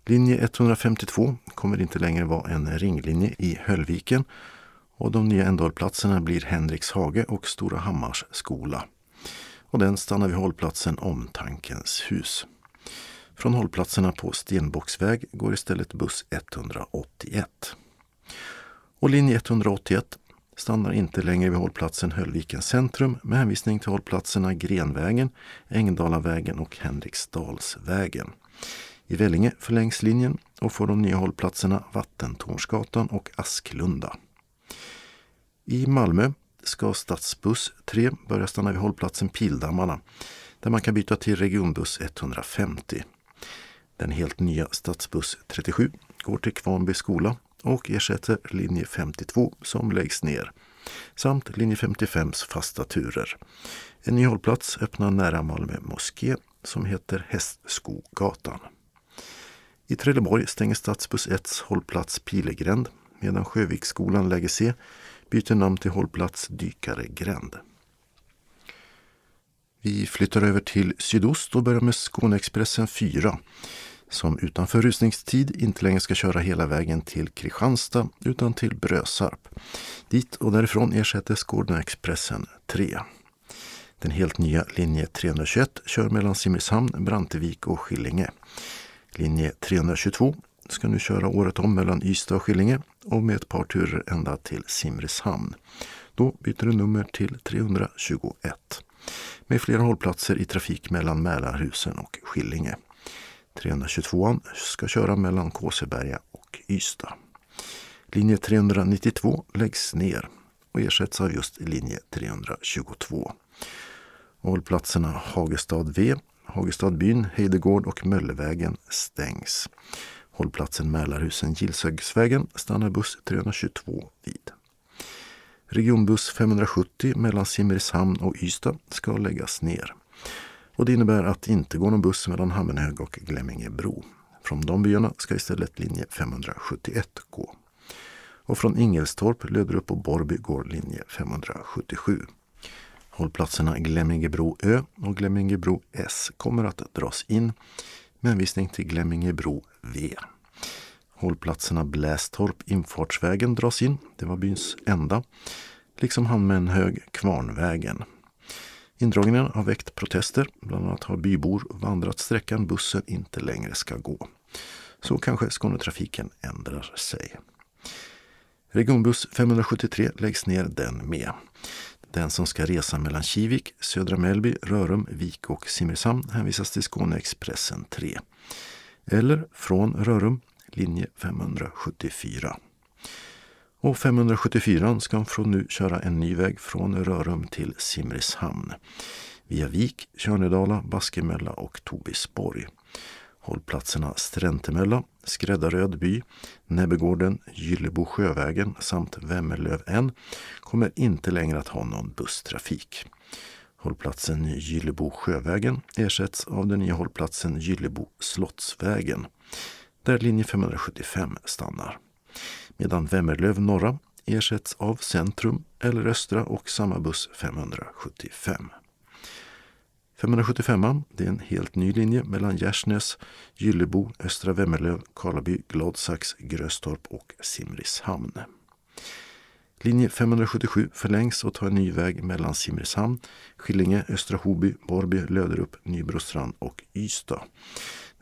Linje 152 kommer inte längre vara en ringlinje i Höllviken och de nya ändhållplatserna blir Henrikshage och Stora Hammars skola. Och den stannar vid hållplatsen Omtankens hus. Från hållplatserna på Stenbocksväg går istället buss 181. Och linje 181 stannar inte längre vid hållplatsen Höllvikens centrum med hänvisning till hållplatserna Grenvägen, Ängdalavägen och Henriksdalsvägen. I Vellinge förlängs linjen och får de nya hållplatserna Vattentornsgatan och Asklunda. I Malmö ska stadsbuss 3 börja stanna vid hållplatsen Pildammarna där man kan byta till regionbuss 150. Den helt nya stadsbuss 37 går till Kvarnby skola och ersätter linje 52 som läggs ner samt linje 55s fasta turer. En ny hållplats öppnar nära Malmö moské som heter Hästskogatan. I Trelleborg stänger stadsbuss 1 hållplats Pilegränd medan Sjöviksskolan läge C byter namn till hållplats Dykaregränd. Vi flyttar över till sydost och börjar med Skåneexpressen 4 som utanför rusningstid inte längre ska köra hela vägen till Kristianstad utan till Brösarp. Dit och därifrån ersätter Skåneexpressen 3. Den helt nya linje 321 kör mellan Simrishamn, Brantevik och Skillinge. Linje 322 ska nu köra året om mellan Ystad och Skillinge och med ett par turer ända till Simrishamn. Då byter du nummer till 321 med flera hållplatser i trafik mellan Mälarhusen och Skillinge. 322 ska köra mellan Kåseberga och Ystad. Linje 392 läggs ner och ersätts av just linje 322. Hållplatserna Hagestad V, Hagestadbyn, Heidegård och Möllevägen stängs. Hållplatsen Mälarhusen Gillshögsvägen stannar buss 322 vid. Regionbuss 570 mellan Simrishamn och Ystad ska läggas ner. Och det innebär att det inte går någon buss mellan Hammenhög och Glemmingebro. Från de byarna ska istället linje 571 gå. Och från Ingelstorp, Löderup och Borby går linje 577. Hållplatserna Glemmingebro Ö och Glemmingebro S kommer att dras in med hänvisning till Glemmingebro V. Hållplatserna Blästorp Infartsvägen dras in, det var byns enda, liksom Hammenhög Kvarnvägen. Indragningen har väckt protester, bland annat har bybor vandrat sträckan bussen inte längre ska gå. Så kanske Skånetrafiken ändrar sig. Regionbuss 573 läggs ner den med. Den som ska resa mellan Kivik, Södra Mellby, Rörum, Vik och Simrishamn hänvisas till Skåneexpressen 3. Eller från Rörum, linje 574. Och 574 ska från nu köra en ny väg från Rörum till Simrishamn. Via Vik, Tjörnedala, Baskemälla och Tobisborg. Hållplatserna Sträntemölla, Skräddaröd by, Näbbegården, Gyllebo sjövägen samt Vemmerlöv N kommer inte längre att ha någon busstrafik. Hållplatsen Gyllebo sjövägen ersätts av den nya hållplatsen Gyllebo slottsvägen där linje 575 stannar. Medan Vemmerlöv norra ersätts av Centrum eller Östra och samma buss 575. 575 det är en helt ny linje mellan Gärsnäs, Gyllebo, Östra Vemmerlöv, Karlaby, Gladsax, Gröstorp och Simrishamn. Linje 577 förlängs och tar en ny väg mellan Simrishamn, Skillinge, Östra Hoby, Borby, Löderup, Nybrostrand och Ystad.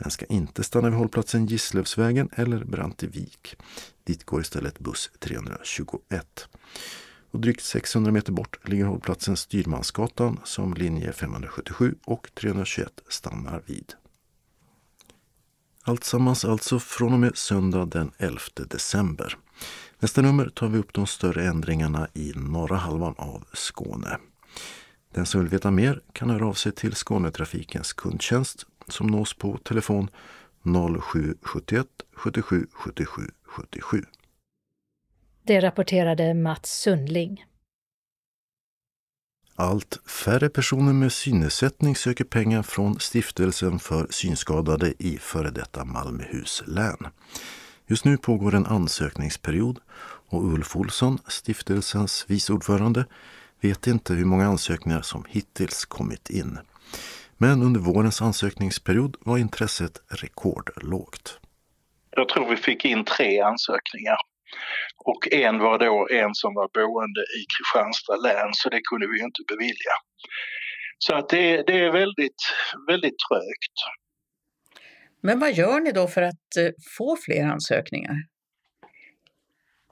Den ska inte stanna vid hållplatsen Gisslövsvägen eller Brantevik. Dit går istället buss 321. Och drygt 600 meter bort ligger hållplatsen Styrmansgatan som linje 577 och 321 stannar vid. Alltsammans alltså från och med söndag den 11 december. Nästa nummer tar vi upp de större ändringarna i norra halvan av Skåne. Den som vill veta mer kan höra av sig till Skånetrafikens kundtjänst som nås på telefon 0771 77 77 77. Det rapporterade Mats Sundling. Allt färre personer med synnedsättning söker pengar från Stiftelsen för synskadade i före detta Malmöhus län. Just nu pågår en ansökningsperiod och Ulf Olsson, stiftelsens viceordförande, vet inte hur många ansökningar som hittills kommit in. Men under vårens ansökningsperiod var intresset rekordlågt. Jag tror vi fick in tre ansökningar. Och en var då en som var boende i Kristianstad län, så det kunde vi inte bevilja. Så att det, det är väldigt, väldigt trögt. Men vad gör ni då för att eh, få fler ansökningar?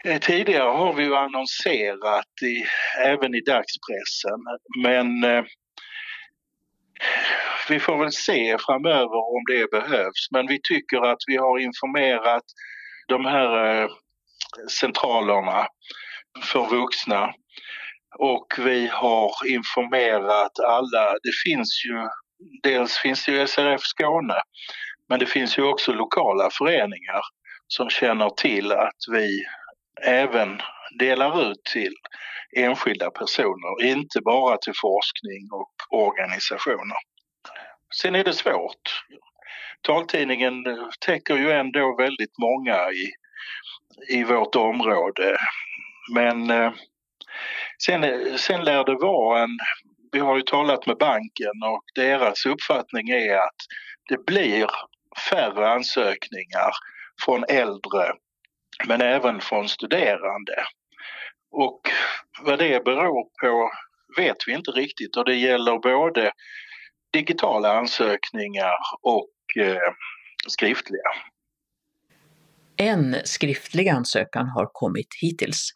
Eh, tidigare har vi ju annonserat i, även i dagspressen, men eh, vi får väl se framöver om det behövs. Men vi tycker att vi har informerat de här eh, centralerna för vuxna och vi har informerat alla. Det finns ju, dels finns det ju SRF Skåne men det finns ju också lokala föreningar som känner till att vi även delar ut till enskilda personer, inte bara till forskning och organisationer. Sen är det svårt. Taltidningen täcker ju ändå väldigt många i, i vårt område. Men eh, sen, sen lär det vara en... Vi har ju talat med banken och deras uppfattning är att det blir färre ansökningar från äldre men även från studerande. Och vad det beror på vet vi inte riktigt och det gäller både digitala ansökningar och eh, skriftliga. En skriftlig ansökan har kommit hittills.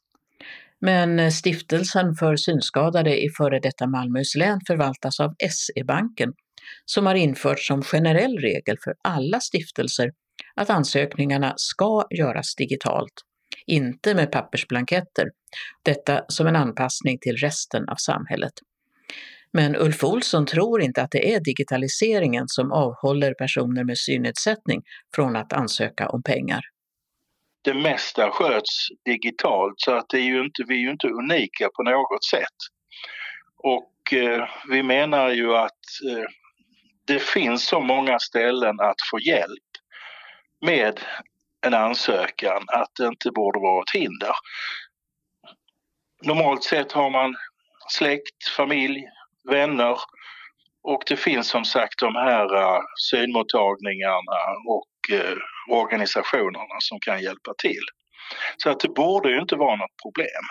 Men Stiftelsen för synskadade i före detta Malmöhus län förvaltas av SE-banken som har infört som generell regel för alla stiftelser att ansökningarna ska göras digitalt, inte med pappersblanketter. Detta som en anpassning till resten av samhället. Men Ulf Olsson tror inte att det är digitaliseringen som avhåller personer med synnedsättning från att ansöka om pengar. Det mesta sköts digitalt så att det är ju inte, vi är ju inte unika på något sätt. Och eh, vi menar ju att eh, det finns så många ställen att få hjälp med en ansökan att det inte borde vara ett hinder. Normalt sett har man släkt, familj, vänner och det finns som sagt de här uh, synmottagningarna och uh, organisationerna som kan hjälpa till. Så att det borde ju inte vara något problem.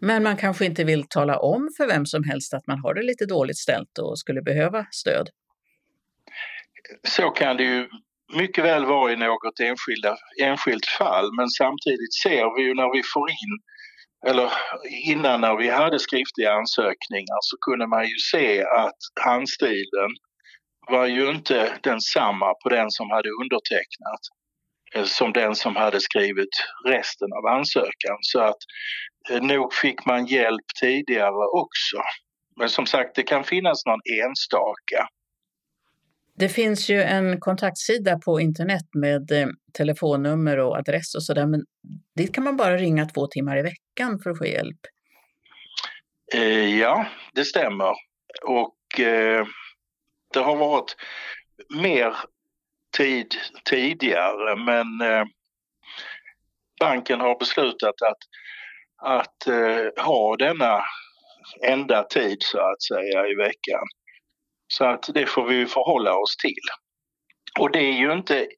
Men man kanske inte vill tala om för vem som helst att man har det lite dåligt ställt och skulle behöva stöd? Så kan det ju mycket väl vara i något enskilda, enskilt fall men samtidigt ser vi ju när vi får in eller innan när vi hade skriftliga ansökningar så kunde man ju se att handstilen var ju inte densamma på den som hade undertecknat eh, som den som hade skrivit resten av ansökan. Så att eh, nog fick man hjälp tidigare också. Men som sagt, det kan finnas någon enstaka. Det finns ju en kontaktsida på internet med eh, telefonnummer och adress och sådär, men dit kan man bara ringa två timmar i veckan för att få hjälp. Eh, ja, det stämmer. Och eh, det har varit mer tid tidigare, men eh, banken har beslutat att, att eh, ha denna enda tid så att säga i veckan. Så att det får vi förhålla oss till. Och det är ju inte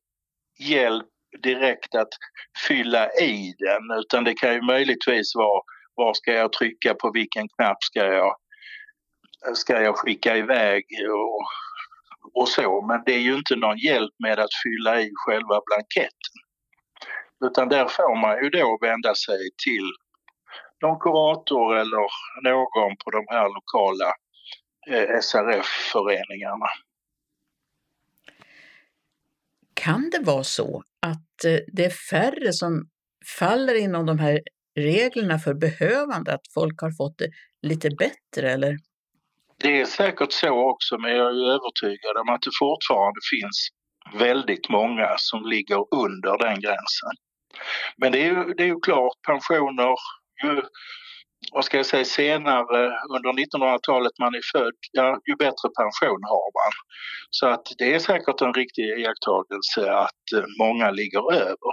hjälp direkt att fylla i den utan det kan ju möjligtvis vara var ska jag trycka på vilken knapp ska jag, ska jag skicka iväg och, och så. Men det är ju inte någon hjälp med att fylla i själva blanketten. Utan där får man ju då vända sig till någon kurator eller någon på de här lokala SRF-föreningarna. Kan det vara så att eh, det är färre som faller inom de här reglerna för behövande, att folk har fått det lite bättre eller? Det är säkert så också, men jag är övertygad om att det fortfarande finns väldigt många som ligger under den gränsen. Men det är ju, det är ju klart, pensioner, ju vad ska jag säga, senare under 1900-talet man är född, ja, ju bättre pension har man. Så att det är säkert en riktig iakttagelse att eh, många ligger över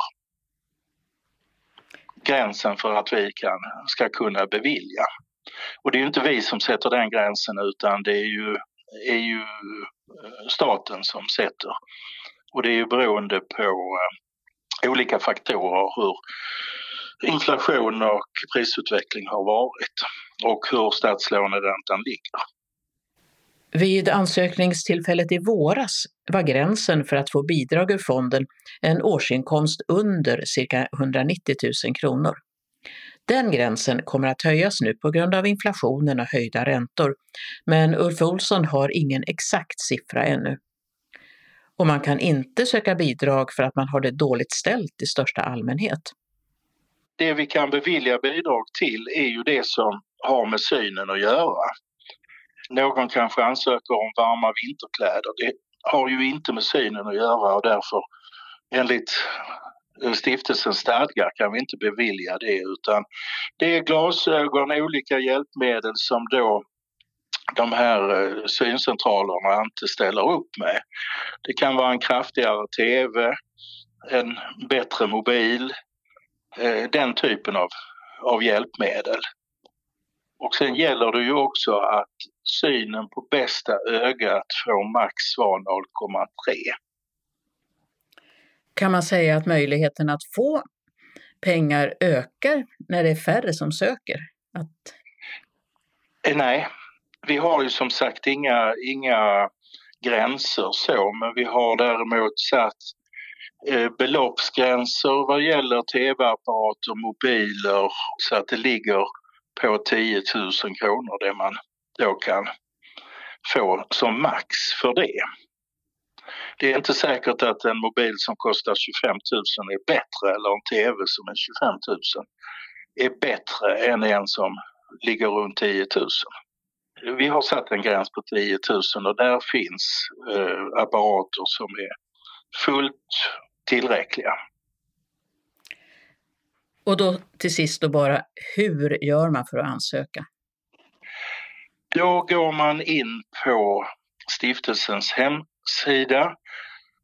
gränsen för att vi kan, ska kunna bevilja. Och det är ju inte vi som sätter den gränsen utan det är ju, är ju eh, staten som sätter. Och det är ju beroende på eh, olika faktorer hur inflation och prisutveckling har varit och hur statslåneräntan ligger. Vid ansökningstillfället i våras var gränsen för att få bidrag ur fonden en årsinkomst under cirka 190 000 kronor. Den gränsen kommer att höjas nu på grund av inflationen och höjda räntor, men Ulf Olsson har ingen exakt siffra ännu. Och man kan inte söka bidrag för att man har det dåligt ställt i största allmänhet det vi kan bevilja bidrag till är ju det som har med synen att göra. Någon kanske ansöker om varma vinterkläder. Det har ju inte med synen att göra och därför enligt eh, stiftelsens stadgar kan vi inte bevilja det utan det är glasögon, olika hjälpmedel som då de här eh, syncentralerna inte ställer upp med. Det kan vara en kraftigare TV, en bättre mobil, den typen av, av hjälpmedel. Och sen gäller det ju också att synen på bästa ögat får max vara 0,3. Kan man säga att möjligheten att få pengar ökar när det är färre som söker? Att... Eh, nej, vi har ju som sagt inga, inga gränser så, men vi har däremot satt eh, Eh, beloppsgränser vad gäller tv-apparater, mobiler så att det ligger på 10 000 kronor det man då kan få som max för det. Det är inte säkert att en mobil som kostar 25 000 är bättre eller en tv som är 25 000 är bättre än en som ligger runt 10 000. Vi har satt en gräns på 10 000 och där finns eh, apparater som är fullt tillräckliga. Och då till sist då bara, hur gör man för att ansöka? Då går man in på stiftelsens hemsida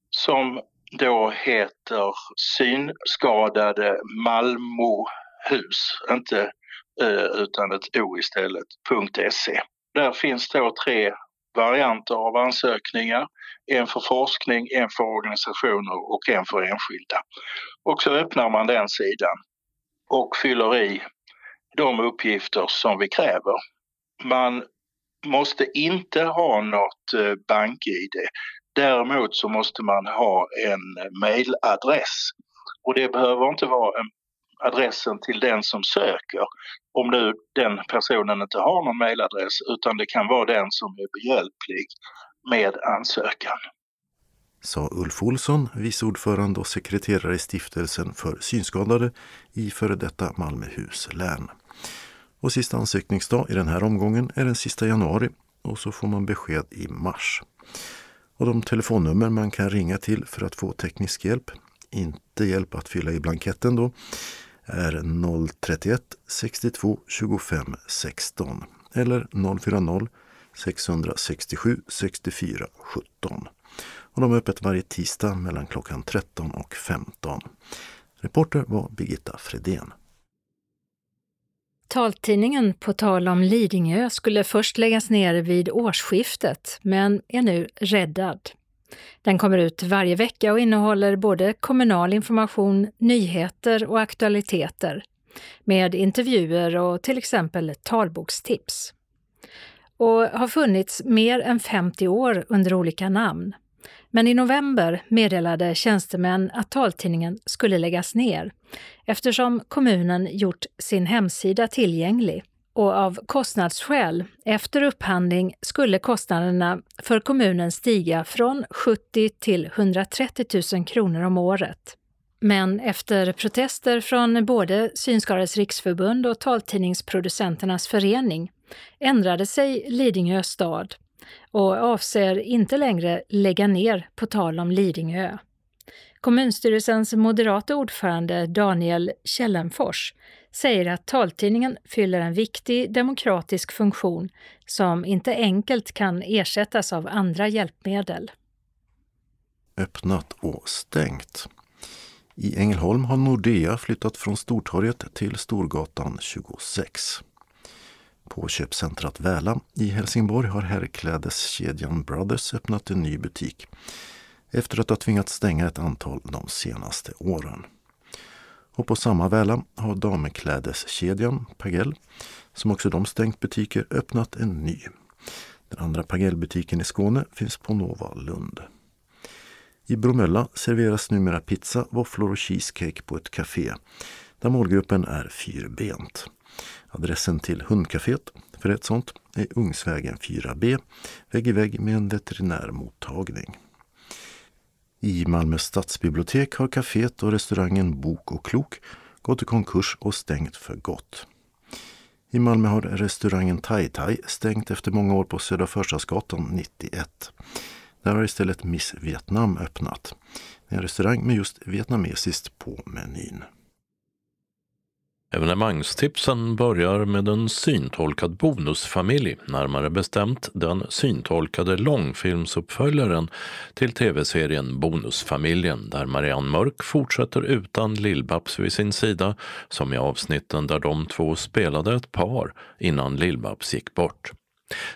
som då heter Synskadade Malmohus, inte ö utan ett o istället, .se. Där finns då tre varianter av ansökningar. En för forskning, en för organisationer och en för enskilda. Och så öppnar man den sidan och fyller i de uppgifter som vi kräver. Man måste inte ha något eh, bank-id. Däremot så måste man ha en mailadress. Och det behöver inte vara en adressen till den som söker om nu den personen inte har någon mejladress utan det kan vara den som är behjälplig med ansökan. Sa Ulf Olsson, vice ordförande och sekreterare i stiftelsen för synskadade i före detta Malmöhus län. Och sista ansökningsdag i den här omgången är den sista januari och så får man besked i mars. Och de telefonnummer man kan ringa till för att få teknisk hjälp, inte hjälp att fylla i blanketten då, är 031 62 25 16 eller 040 667 64 17. Och de är öppet varje tisdag mellan klockan 13 och 15. Reporter var Birgitta Fredén. Taltidningen På tal om Lidingö skulle först läggas ner vid årsskiftet, men är nu räddad. Den kommer ut varje vecka och innehåller både kommunal information, nyheter och aktualiteter med intervjuer och till exempel talbokstips. Och har funnits mer än 50 år under olika namn. Men i november meddelade tjänstemän att taltidningen skulle läggas ner eftersom kommunen gjort sin hemsida tillgänglig och av kostnadsskäl efter upphandling skulle kostnaderna för kommunen stiga från 70 till 130 000 kronor om året. Men efter protester från både Synskadades riksförbund och Taltidningsproducenternas förening ändrade sig Lidingö stad och avser inte längre lägga ner på tal om Lidingö. Kommunstyrelsens moderata ordförande Daniel Källenfors säger att taltidningen fyller en viktig demokratisk funktion som inte enkelt kan ersättas av andra hjälpmedel. Öppnat och stängt. I Ängelholm har Nordea flyttat från Stortorget till Storgatan 26. På köpcentrat Väla i Helsingborg har herrklädeskedjan Brothers öppnat en ny butik efter att ha tvingats stänga ett antal de senaste åren. Och på samma Väla har damklädeskedjan Pagell, som också de stängt butiker, öppnat en ny. Den andra Pagellbutiken i Skåne finns på Nova Lund. I Bromölla serveras numera pizza, våfflor och cheesecake på ett café där målgruppen är fyrbent. Adressen till hundcaféet för ett sånt är Ungsvägen 4B, vägg i vägg med en veterinärmottagning. I Malmö stadsbibliotek har kaféet och restaurangen Bok och Klok gått i konkurs och stängt för gott. I Malmö har restaurangen Tai Tai stängt efter många år på Södra Förstadsgatan 91. Där har istället Miss Vietnam öppnat. En restaurang med just vietnamesiskt på menyn. Evenemangstipsen börjar med en syntolkad bonusfamilj, närmare bestämt den syntolkade långfilmsuppföljaren till tv-serien Bonusfamiljen där Marianne Mörk fortsätter utan Lillbabs vid sin sida, som i avsnitten där de två spelade ett par innan Lillbabs gick bort.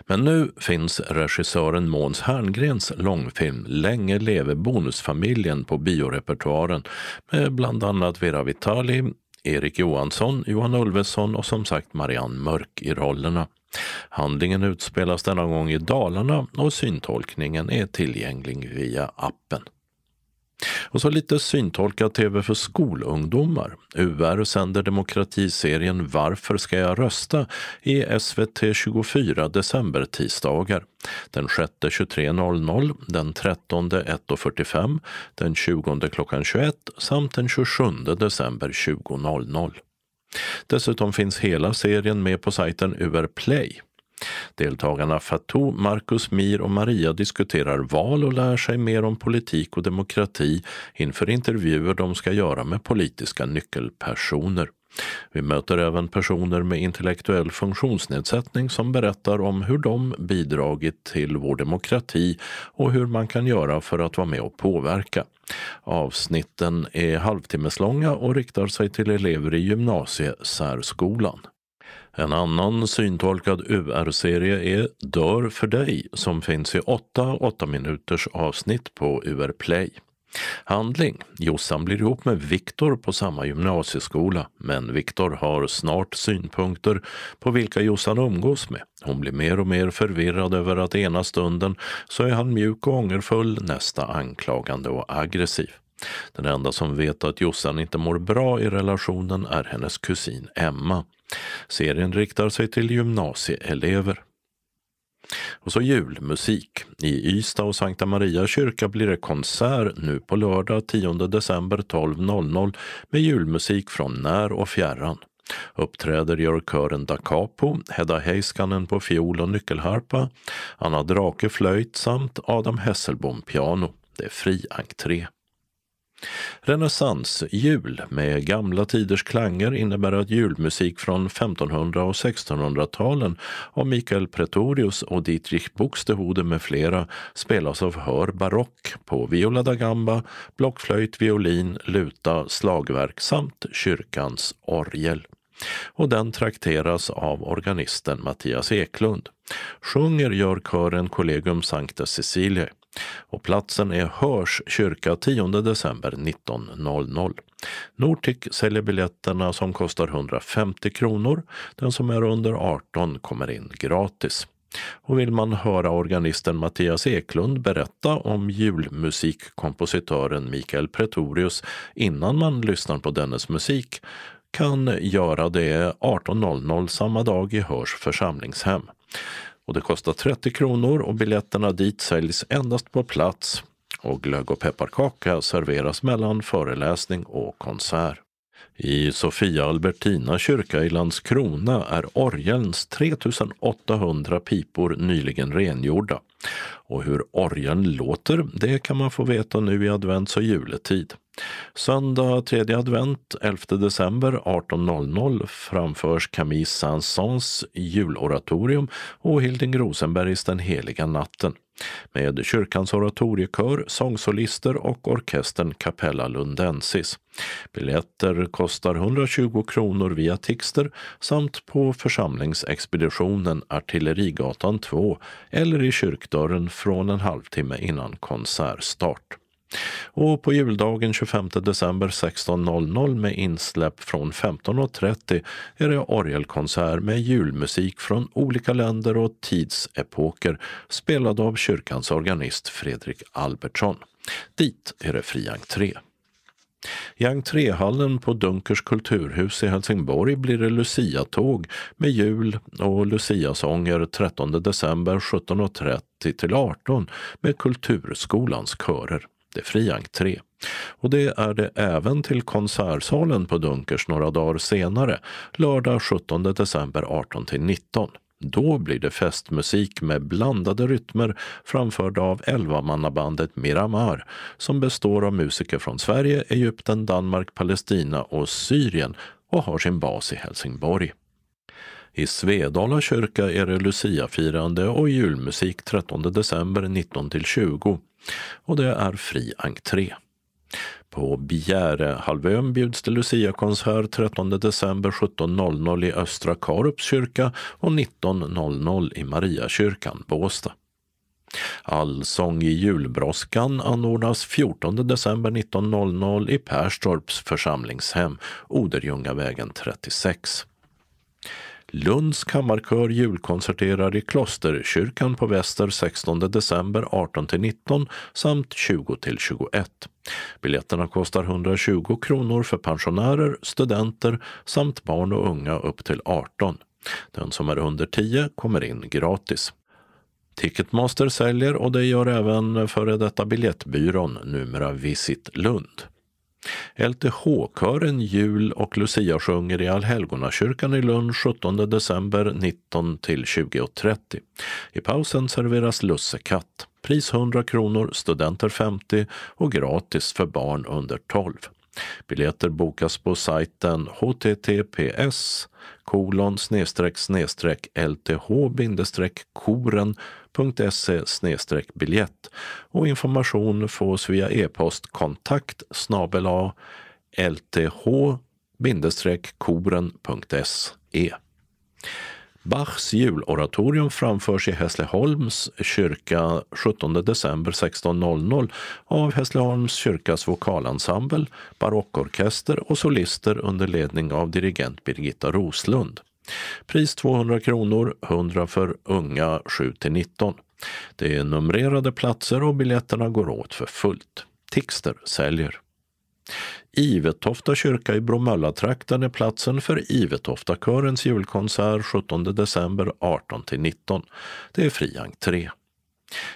Men nu finns regissören Måns Herngrens långfilm Länge leve bonusfamiljen på biorepertoaren med bland annat Vera Vitali, Erik Johansson, Johan Ulveson och som sagt Marianne Mörk i rollerna. Handlingen utspelas denna gång i Dalarna och syntolkningen är tillgänglig via appen. Och så lite syntolkad tv för skolungdomar. UR sänder demokratiserien Varför ska jag rösta i SVT 24 december tisdagar. Den 6 23.00, den 13 1.45, den 20 klockan 21 samt den 27 december 20.00. Dessutom finns hela serien med på sajten UR Play. Deltagarna Fatou, Marcus Mir och Maria diskuterar val och lär sig mer om politik och demokrati inför intervjuer de ska göra med politiska nyckelpersoner. Vi möter även personer med intellektuell funktionsnedsättning som berättar om hur de bidragit till vår demokrati och hur man kan göra för att vara med och påverka. Avsnitten är halvtimmeslånga och riktar sig till elever i gymnasiesärskolan. En annan syntolkad UR-serie är Dör för dig som finns i åtta 8 minuters avsnitt på UR Play. Handling. Jossan blir ihop med Viktor på samma gymnasieskola, men Viktor har snart synpunkter på vilka Jossan umgås med. Hon blir mer och mer förvirrad över att ena stunden så är han mjuk och ångerfull, nästa anklagande och aggressiv. Den enda som vet att Jossan inte mår bra i relationen är hennes kusin Emma. Serien riktar sig till gymnasieelever. Och så julmusik. I Ystad och Sankta Maria kyrka blir det konsert nu på lördag 10 december 12.00 med julmusik från när och fjärran. Uppträder gör kören Da Capo, Hedda Heiskanen på fiol och nyckelharpa, Anna Drake flöjt samt Adam Hesselbom piano. Det är fri entré. Renässansjul med gamla tiders klanger innebär att julmusik från 1500 och 1600-talen av Mikael Pretorius och Dietrich Buxtehude med flera spelas av hör barock på viola da gamba, blockflöjt, violin, luta, slagverk samt kyrkans orgel och den trakteras av organisten Mattias Eklund. Sjunger gör kören Collegium Sancta Cecilia och platsen är Hörs kyrka 10 december 19.00. Nortic säljer biljetterna som kostar 150 kronor. Den som är under 18 kommer in gratis. Och vill man höra organisten Mattias Eklund berätta om julmusikkompositören Mikael Pretorius innan man lyssnar på dennes musik kan göra det 18.00 samma dag i Hörs församlingshem och det kostar 30 kronor och biljetterna dit säljs endast på plats och glögg och pepparkaka serveras mellan föreläsning och konsert. I Sofia Albertina kyrka i Landskrona är orgelns 3800 pipor nyligen rengjorda. Och hur orgeln låter, det kan man få veta nu i advents och juletid. Söndag 3 advent 11 december 18.00 framförs Camille Saint-Saëns juloratorium och Hilding Rosenbergs Den heliga natten med kyrkans oratoriekör, sångsolister och orkestern Capella Lundensis. Biljetter kostar 120 kronor via Tixter samt på församlingsexpeditionen Artillerigatan 2 eller i kyrkdörren från en halvtimme innan konsertstart. Och på juldagen 25 december 16.00 med insläpp från 15.30 är det orgelkonsert med julmusik från olika länder och tidsepoker spelad av kyrkans organist Fredrik Albertsson. Dit är det fri entré. I entréhallen på Dunkers kulturhus i Helsingborg blir det Lucia-tåg med jul och luciasånger 13 december 17.30 till 18 med Kulturskolans körer. Det är fri entré. Och det är det även till konsertsalen på Dunkers några dagar senare, lördag 17 december 18 till 19. Då blir det festmusik med blandade rytmer framförda av elvamannabandet Miramar som består av musiker från Sverige, Egypten, Danmark, Palestina och Syrien och har sin bas i Helsingborg. I Svedala kyrka är det Luciafirande och julmusik 13 december 19 till 20 och det är fri entré. På Bjärehalvön bjuds det Lucia-konsert 13 december 17.00 i Östra Karups kyrka och 19.00 i Mariakyrkan, Båstad. Allsång i julbrådskan anordnas 14 december 19.00 i Perstorps församlingshem, Oderljungavägen 36. Lunds kammarkör julkonserterar i Klosterkyrkan på Väster 16 december 18-19 samt 20-21. Biljetterna kostar 120 kronor för pensionärer, studenter samt barn och unga upp till 18. Den som är under 10 kommer in gratis. Ticketmaster säljer och det gör även före detta biljettbyrån, numera Visit Lund. LTH-kören Jul och Lucia sjunger i Allhelgonakyrkan i Lund 17 december 19 till 20.30. I pausen serveras lussekatt. Pris 100 kronor, studenter 50 och gratis för barn under 12. Biljetter bokas på sajten https kolon snedstreck snedstreck lth bindestreck koren.se biljett och information fås via e-post kontakt snabel lth-koren.se Bachs juloratorium framförs i Hässleholms kyrka 17 december 16.00 av Hässleholms kyrkas vokalensemble, barockorkester och solister under ledning av dirigent Birgitta Roslund. Pris 200 kronor, 100 för unga 7 19. Det är numrerade platser och biljetterna går åt för fullt. Tixter säljer. Ivetofta kyrka i Bromöllatrakten är platsen för Ivetoftakörens julkonsert 17 december 18 19. Det är fri entré.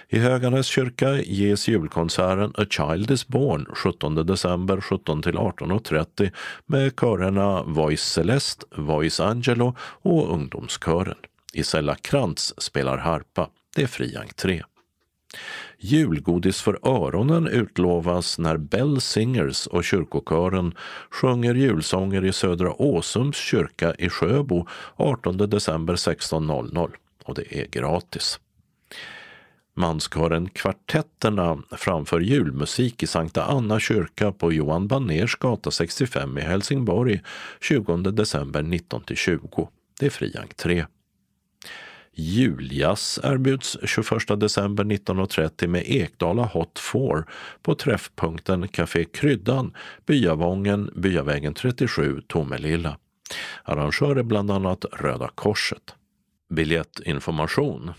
I Höganäs kyrka ges julkonserten A Child is Born 17 december 17 till 18.30 med körerna Voice Celeste, Voice Angelo och ungdomskören. Isella Krantz spelar harpa. Det är fri entré. Julgodis för öronen utlovas när Bell Singers och kyrkokören sjunger julsånger i Södra Åsums kyrka i Sjöbo 18 december 16.00 och det är gratis. Manskören Kvartetterna framför julmusik i Sankta Anna kyrka på Johan Baners gata 65 i Helsingborg 20 december 19-20. Det är fri entré. Juljazz erbjuds 21 december 19.30 med Ekdala Hot 4 på träffpunkten Café Kryddan, Byavången, Byavägen 37, Tomelilla. Arrangör är bland annat Röda Korset. Biljettinformation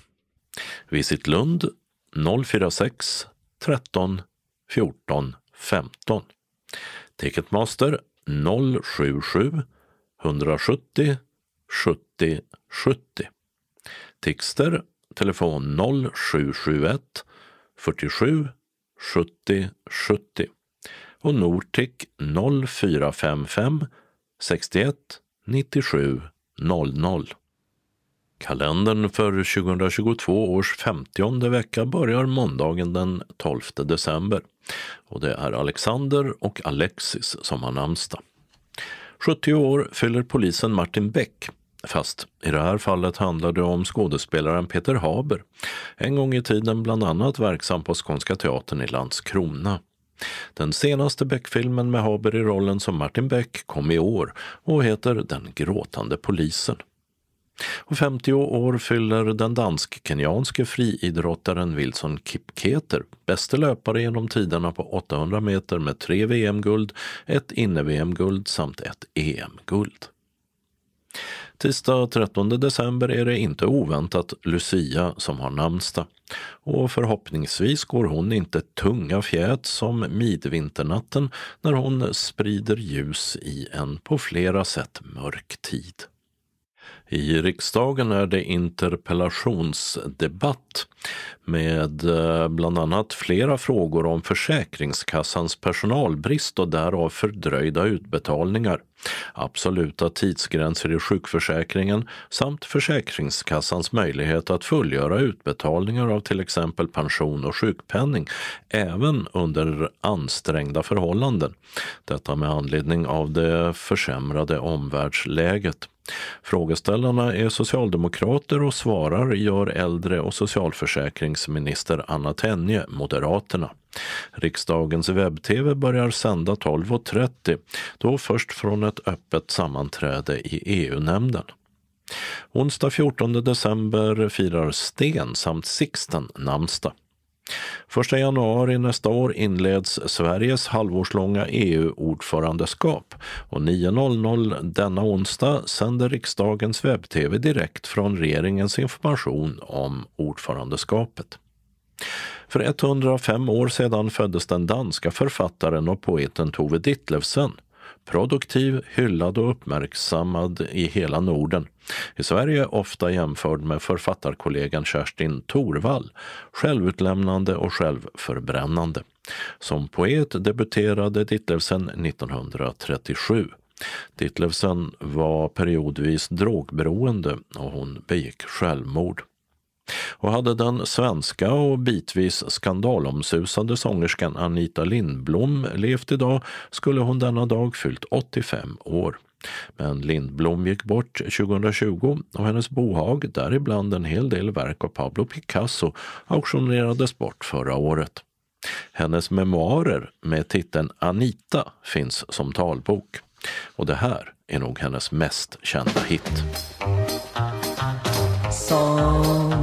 Visit Lund 046 13 14 15. Ticketmaster 077 170 70 70. Tixter telefon 0771 47 70 70 och Nortic 0455 61 97 00. Kalendern för 2022 års 50 vecka börjar måndagen den 12 december och det är Alexander och Alexis som har namnsdag. 70 år fyller polisen Martin Beck Fast i det här fallet handlar det om skådespelaren Peter Haber, en gång i tiden bland annat verksam på Skånska Teatern i Landskrona. Den senaste Beck-filmen med Haber i rollen som Martin Beck kom i år och heter Den gråtande polisen. Och 50 år fyller den dansk-kenyanske friidrottaren Wilson Kipketer, bäste löpare genom tiderna på 800 meter med tre VM-guld, ett inne-VM-guld samt ett EM-guld. Tisdag 13 december är det inte oväntat Lucia som har namnsdag. Och förhoppningsvis går hon inte tunga fjät som midvinternatten när hon sprider ljus i en på flera sätt mörk tid. I riksdagen är det interpellationsdebatt med eh, bland annat flera frågor om Försäkringskassans personalbrist och därav fördröjda utbetalningar, absoluta tidsgränser i sjukförsäkringen samt Försäkringskassans möjlighet att fullgöra utbetalningar av till exempel pension och sjukpenning även under ansträngda förhållanden. Detta med anledning av det försämrade omvärldsläget. Frågeställarna är socialdemokrater och svarar gör äldre och socialförsäkringsminister Anna Tenje, Moderaterna. Riksdagens webb-tv börjar sända 12.30, då först från ett öppet sammanträde i EU-nämnden. Onsdag 14 december firar Sten samt Sixten namnsdag. 1 januari nästa år inleds Sveriges halvårslånga EU-ordförandeskap och 9.00 denna onsdag sänder riksdagens webb-tv direkt från regeringens information om ordförandeskapet. För 105 år sedan föddes den danska författaren och poeten Tove Ditlevsen produktiv, hyllad och uppmärksammad i hela Norden. I Sverige ofta jämförd med författarkollegan Kerstin Thorvall. självutlämnande och självförbrännande. Som poet debuterade Ditlevsen 1937. Ditlevsen var periodvis drogberoende och hon begick självmord. Och hade den svenska och bitvis skandalomsusade sångerskan Anita Lindblom levt idag skulle hon denna dag fyllt 85 år. Men Lindblom gick bort 2020 och hennes bohag, däribland en hel del verk av Pablo Picasso, auktionerades bort förra året. Hennes memoarer med titeln Anita finns som talbok. Och det här är nog hennes mest kända hit. Song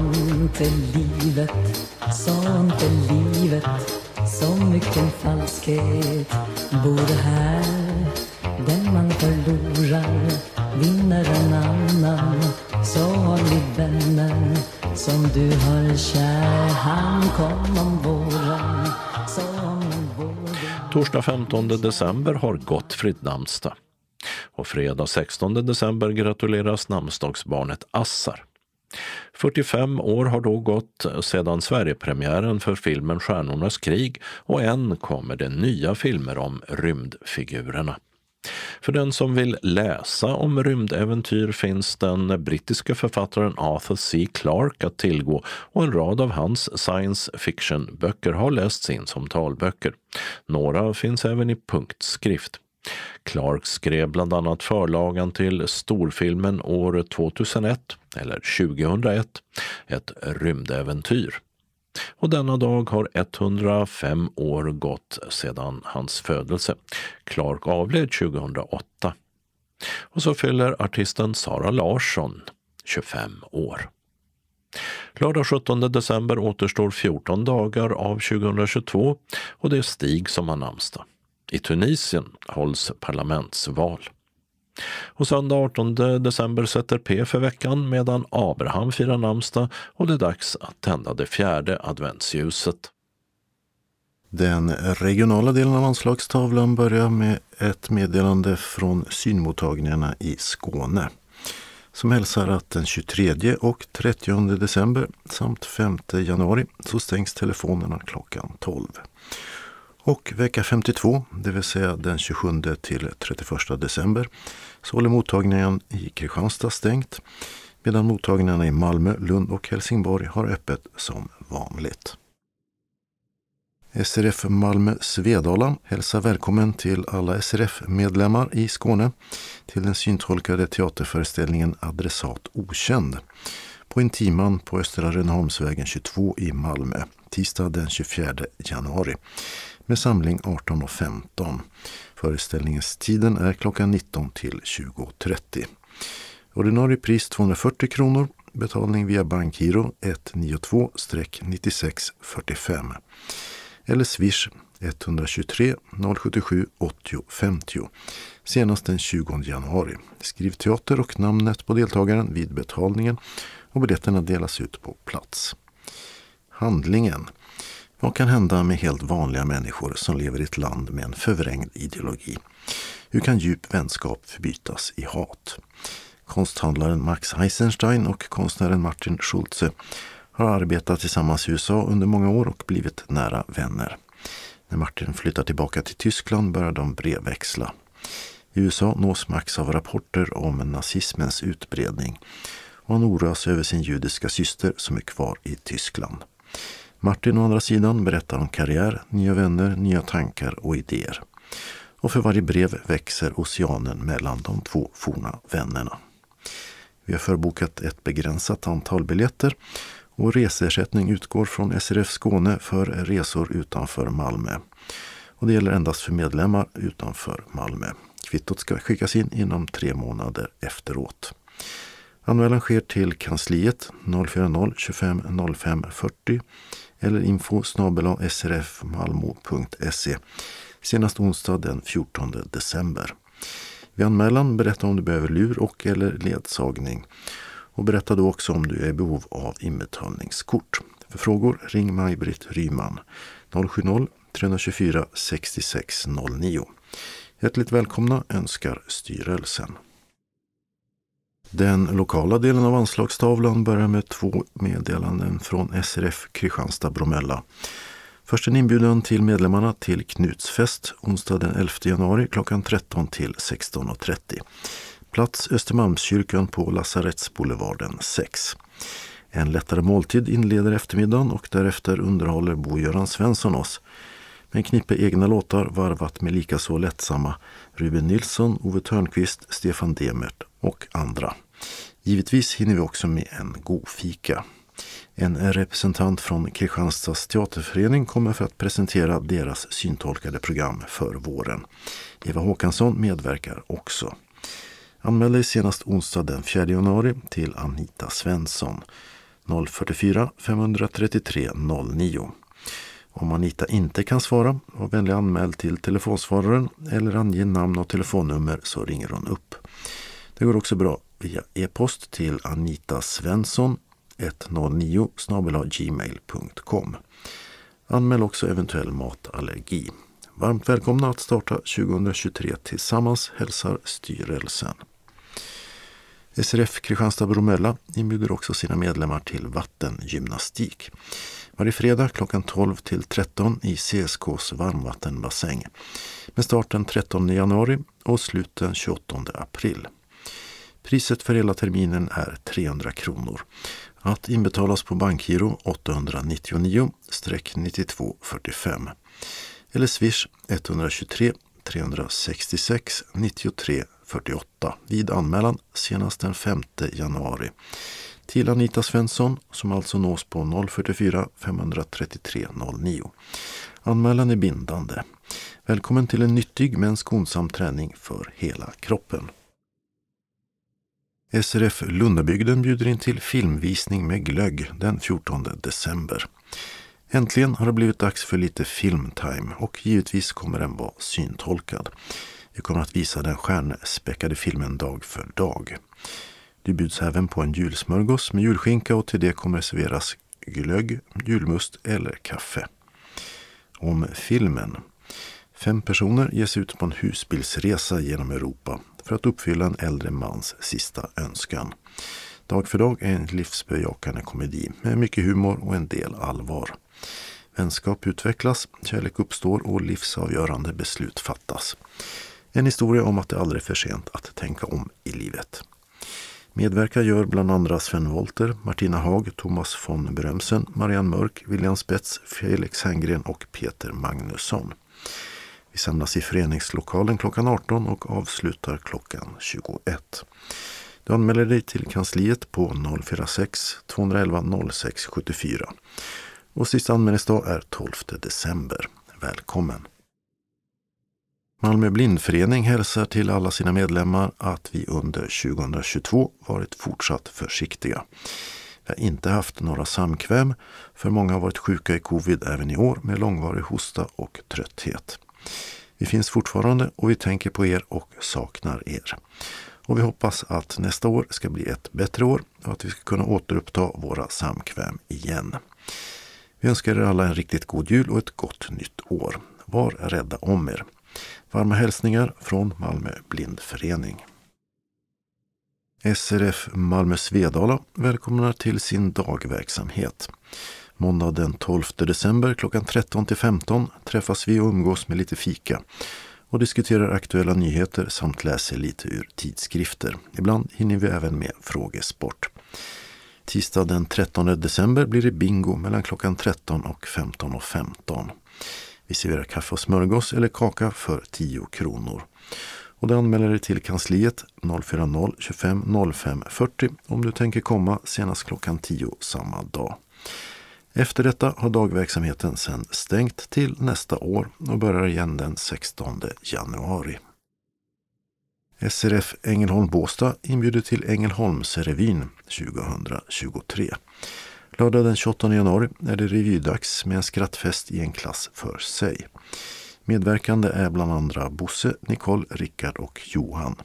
är livet, sånt är livet Så mycken falskhet bor här Den man förlorar vinner en annan Så har vi vänner som du har kär Han kom om våren som våren Torsdag 15 december har Gottfrid namnsdag. Och fredag 16 december gratuleras namnsdagsbarnet Assar. 45 år har då gått sedan Sverigepremiären för filmen Stjärnornas krig och än kommer det nya filmer om rymdfigurerna. För den som vill läsa om rymdäventyr finns den brittiska författaren Arthur C. Clarke att tillgå och en rad av hans science fiction-böcker har lästs in som talböcker. Några finns även i punktskrift. Clark skrev bland annat förlagan till storfilmen år 2001, eller 2001, ett rymdäventyr. Och denna dag har 105 år gått sedan hans födelse. Clark avled 2008. Och så fyller artisten Sara Larsson 25 år. Lördag 17 december återstår 14 dagar av 2022 och det är Stig som har namnsdag. I Tunisien hålls parlamentsval. Och söndag 18 december sätter P för veckan medan Abraham firar namnsdag och det är dags att tända det fjärde adventsljuset. Den regionala delen av anslagstavlan börjar med ett meddelande från synmottagningarna i Skåne som hälsar att den 23 och 30 december samt 5 januari så stängs telefonerna klockan 12. Och vecka 52, det vill säga den 27 till 31 december, så håller mottagningen i Kristianstad stängt medan mottagningarna i Malmö, Lund och Helsingborg har öppet som vanligt. SRF Malmö Svedala hälsar välkommen till alla SRF-medlemmar i Skåne till den syntolkade teaterföreställningen Adressat okänd på Intiman på Östra Rönneholmsvägen 22 i Malmö tisdag den 24 januari med samling 18.15. Föreställningens tiden är klockan 19 till 20.30. Ordinarie pris 240 kronor. Betalning via bankgiro 192-9645 eller swish 123 077 80 50 senast den 20 januari. Skriv teater och namnet på deltagaren vid betalningen och biljetterna delas ut på plats. Handlingen vad kan hända med helt vanliga människor som lever i ett land med en förvrängd ideologi? Hur kan djup vänskap förbytas i hat? Konsthandlaren Max Eisenstein och konstnären Martin Schulze har arbetat tillsammans i USA under många år och blivit nära vänner. När Martin flyttar tillbaka till Tyskland börjar de brevväxla. I USA nås Max av rapporter om nazismens utbredning och han oroas över sin judiska syster som är kvar i Tyskland. Martin å andra sidan berättar om karriär, nya vänner, nya tankar och idéer. Och för varje brev växer oceanen mellan de två forna vännerna. Vi har förbokat ett begränsat antal biljetter och reseersättning utgår från SRF Skåne för resor utanför Malmö. Och det gäller endast för medlemmar utanför Malmö. Kvittot ska skickas in inom tre månader efteråt. Anmälan sker till kansliet 040 25 05 40 eller info srfmalmo.se senast onsdag den 14 december. Vid anmälan berätta om du behöver lur och eller ledsagning. Och berätta då också om du är i behov av inbetalningskort. För frågor ring Maj-Britt Ryman 070-324 6609. Hjärtligt välkomna önskar styrelsen. Den lokala delen av anslagstavlan börjar med två meddelanden från SRF Kristianstad-Bromölla. Först en inbjudan till medlemmarna till Knutsfest onsdag den 11 januari klockan 13 till 16.30. Plats Östermalmskyrkan på Lasarettsboulevarden 6. En lättare måltid inleder eftermiddagen och därefter underhåller Bo-Göran Svensson oss en knippe egna låtar varvat med likaså lättsamma Ruben Nilsson, Ove Törnqvist, Stefan Demert och andra. Givetvis hinner vi också med en god fika. En representant från Kristianstads teaterförening kommer för att presentera deras syntolkade program för våren. Eva Håkansson medverkar också. Anmäl dig senast onsdag den 4 januari till Anita Svensson 044 533 09. Om Anita inte kan svara, var vänlig anmäl till telefonsvararen eller ange namn och telefonnummer så ringer hon upp. Det går också bra via e-post till Anita Svensson 109 gmail.com. Anmäl också eventuell matallergi. Varmt välkomna att starta 2023 tillsammans hälsar styrelsen. SRF Kristianstad-Bromölla inbjuder också sina medlemmar till vattengymnastik. Varje fredag klockan 12 till 13 i CSKs varmvattenbassäng. Med start den 13 januari och slut den 28 april. Priset för hela terminen är 300 kronor. Att inbetalas på bankgiro 899-9245 eller swish 123 366 93 48 vid anmälan senast den 5 januari till Anita Svensson som alltså nås på 044 533 09. Anmälan är bindande. Välkommen till en nyttig men skonsam träning för hela kroppen. SRF Lundabygden bjuder in till filmvisning med glögg den 14 december. Äntligen har det blivit dags för lite filmtime och givetvis kommer den vara syntolkad. Vi kommer att visa den stjärnspäckade filmen dag för dag. Det bjuds även på en julsmörgås med julskinka och till det kommer serveras glögg, julmust eller kaffe. Om filmen. Fem personer ger sig ut på en husbilsresa genom Europa för att uppfylla en äldre mans sista önskan. Dag för dag är en livsbejakande komedi med mycket humor och en del allvar. Vänskap utvecklas, kärlek uppstår och livsavgörande beslut fattas. En historia om att det aldrig är för sent att tänka om i livet. Medverkar gör bland andra Sven Wolter, Martina Haag, Thomas von Brömsen, Marianne Mörk, William Spets, Felix Herngren och Peter Magnusson. Vi samlas i föreningslokalen klockan 18 och avslutar klockan 21. Du anmäler dig till kansliet på 046 211 06 74. Och sista anmälningsdag är 12 december. Välkommen! Malmö blindförening hälsar till alla sina medlemmar att vi under 2022 varit fortsatt försiktiga. Vi har inte haft några samkväm, för många har varit sjuka i covid även i år med långvarig hosta och trötthet. Vi finns fortfarande och vi tänker på er och saknar er. Och vi hoppas att nästa år ska bli ett bättre år och att vi ska kunna återuppta våra samkväm igen. Vi önskar er alla en riktigt god jul och ett gott nytt år. Var rädda om er. Varma hälsningar från Malmö blindförening. SRF Malmö Svedala välkomnar till sin dagverksamhet. Måndag den 12 december klockan 13 till 15 träffas vi och umgås med lite fika och diskuterar aktuella nyheter samt läser lite ur tidskrifter. Ibland hinner vi även med frågesport. Tisdag den 13 december blir det bingo mellan klockan 13 och 15.15. 15. Vi serverar kaffe och smörgås eller kaka för 10 kronor. Och du anmäler dig till kansliet 040 25 05 40 om du tänker komma senast klockan 10 samma dag. Efter detta har dagverksamheten sedan stängt till nästa år och börjar igen den 16 januari. SRF Ängelholm Båstad inbjuder till Ängelholmsrevyn 2023. Lördag den 28 januari är det revydags med en skrattfest i en klass för sig. Medverkande är bland andra Bosse, Nicole, Rickard och Johan.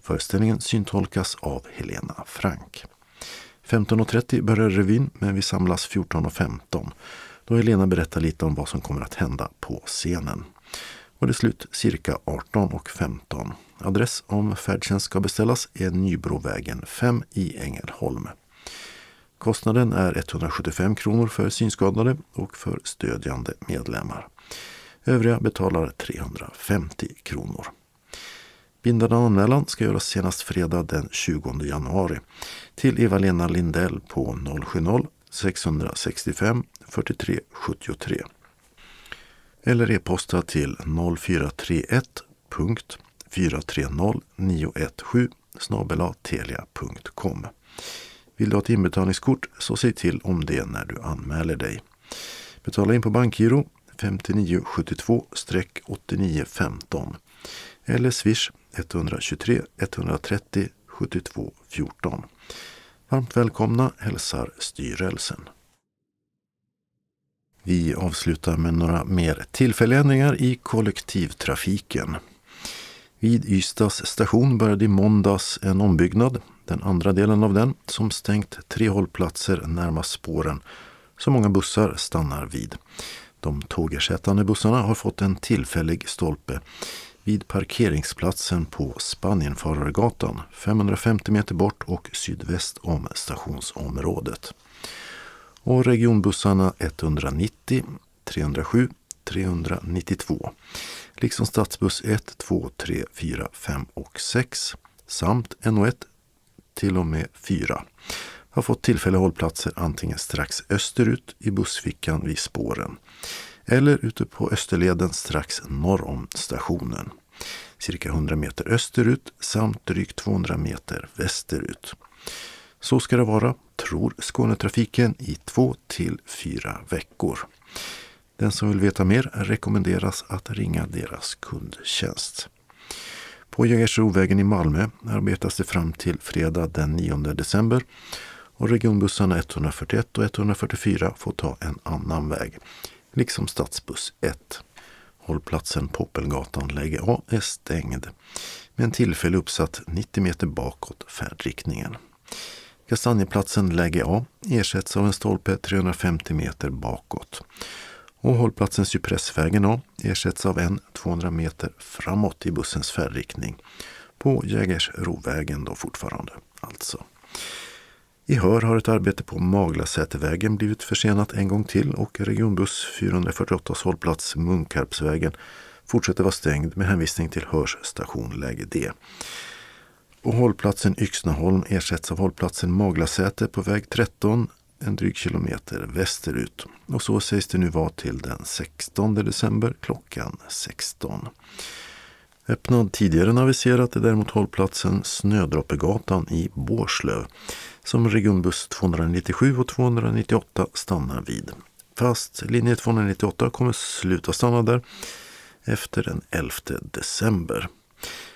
Föreställningen syntolkas av Helena Frank. 15.30 börjar revyn men vi samlas 14.15 då Helena berättar lite om vad som kommer att hända på scenen. Och det är slut cirka 18.15. Adress om färdtjänst ska beställas är Nybrovägen 5 i Ängelholm. Kostnaden är 175 kronor för synskadade och för stödjande medlemmar. Övriga betalar 350 kronor. Bindande anmälan ska göras senast fredag den 20 januari till Eva-Lena Lindell på 070-665 43 73 eller e-posta till 0431.430917 snabela telia.com. Vill du ha ett inbetalningskort så säg till om det när du anmäler dig. Betala in på bankgiro 5972-8915 eller swish 123 130 72 14. Varmt välkomna hälsar styrelsen. Vi avslutar med några mer tillfälliga ändringar i kollektivtrafiken. Vid Ystads station började i måndags en ombyggnad, den andra delen av den, som stängt tre hållplatser närmast spåren som många bussar stannar vid. De tågersättande bussarna har fått en tillfällig stolpe vid parkeringsplatsen på Spanienfarargatan 550 meter bort och sydväst om stationsområdet. Och regionbussarna 190, 307, 392 liksom stadsbuss 1, 2, 3, 4, 5 och 6 samt NO1 till och med 4 har fått tillfälliga hållplatser antingen strax österut i bussfickan vid spåren eller ute på Österleden strax norr om stationen. Cirka 100 meter österut samt drygt 200 meter västerut. Så ska det vara, tror Skånetrafiken, i två till fyra veckor. Den som vill veta mer rekommenderas att ringa deras kundtjänst. På Jägersrovägen i Malmö arbetas det fram till fredag den 9 december och regionbussarna 141 och 144 får ta en annan väg, liksom stadsbuss 1. Hållplatsen Poppelgatan läge A är stängd med en tillfällig uppsatt 90 meter bakåt färdriktningen. Kastanjeplatsen läge A ersätts av en stolpe 350 meter bakåt. Och hållplatsen Cypressvägen A ersätts av en 200 meter framåt i bussens färdriktning. På Jägersrovägen då fortfarande alltså. I Hör har ett arbete på Maglasätervägen blivit försenat en gång till och regionbuss 448 hållplats Munkarpsvägen fortsätter vara stängd med hänvisning till Hörs station läge D. Och hållplatsen Yxnaholm ersätts av hållplatsen Maglasäter på väg 13 en dryg kilometer västerut. Och så sägs det nu vara till den 16 december klockan 16. Öppnad tidigare än aviserat är däremot hållplatsen Snödroppegatan i Bårslöv som regionbuss 297 och 298 stannar vid. Fast linje 298 kommer sluta stanna där efter den 11 december.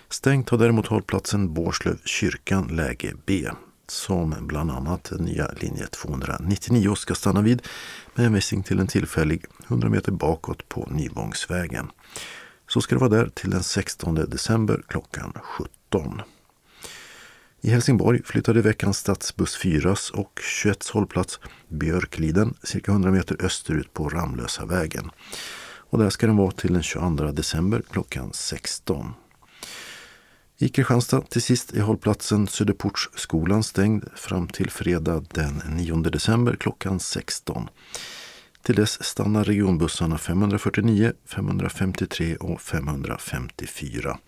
Stängt har däremot hållplatsen Bårslöv kyrkan läge B som bland annat nya linje 299 ska stanna vid med hänvisning till en tillfällig 100 meter bakåt på Nyvångsvägen. Så ska det vara där till den 16 december klockan 17. I Helsingborg flyttade veckans stadsbuss 4 och 21 hållplats Björkliden cirka 100 meter österut på Ramlösa vägen. Och där ska den vara till den 22 december klockan 16. I Kristianstad till sist är hållplatsen Söderportsskolan stängd fram till fredag den 9 december klockan 16. Till dess stannar regionbussarna 549, 553 och 554.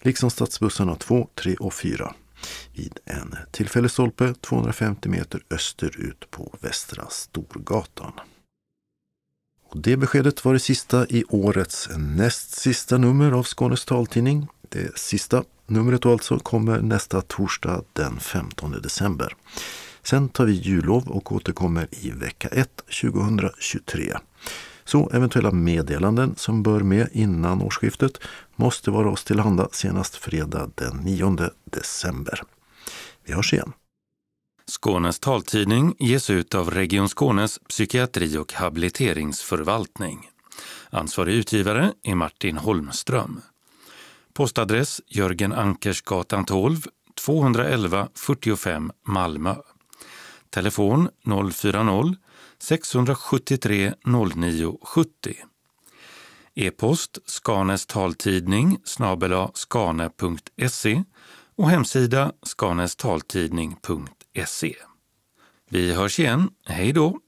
Liksom stadsbussarna 2, 3 och 4 vid en tillfällig stolpe 250 meter österut på Västra Storgatan. Och det beskedet var det sista i årets näst sista nummer av Skånes taltidning. Det sista numret alltså kommer nästa torsdag den 15 december. Sen tar vi jullov och återkommer i vecka 1 2023. Så eventuella meddelanden som bör med innan årsskiftet måste vara oss tillhanda senast fredag den 9 december. Vi hörs igen. Skånes taltidning ges ut av Region Skånes psykiatri och habiliteringsförvaltning. Ansvarig utgivare är Martin Holmström. Postadress Jörgen Ankersgatan 12, 211 45 Malmö. Telefon 040-673 09 70. E-post Skanes taltidning snabela skane.se och hemsida skanestaltidning.se. Vi hörs igen. Hej då!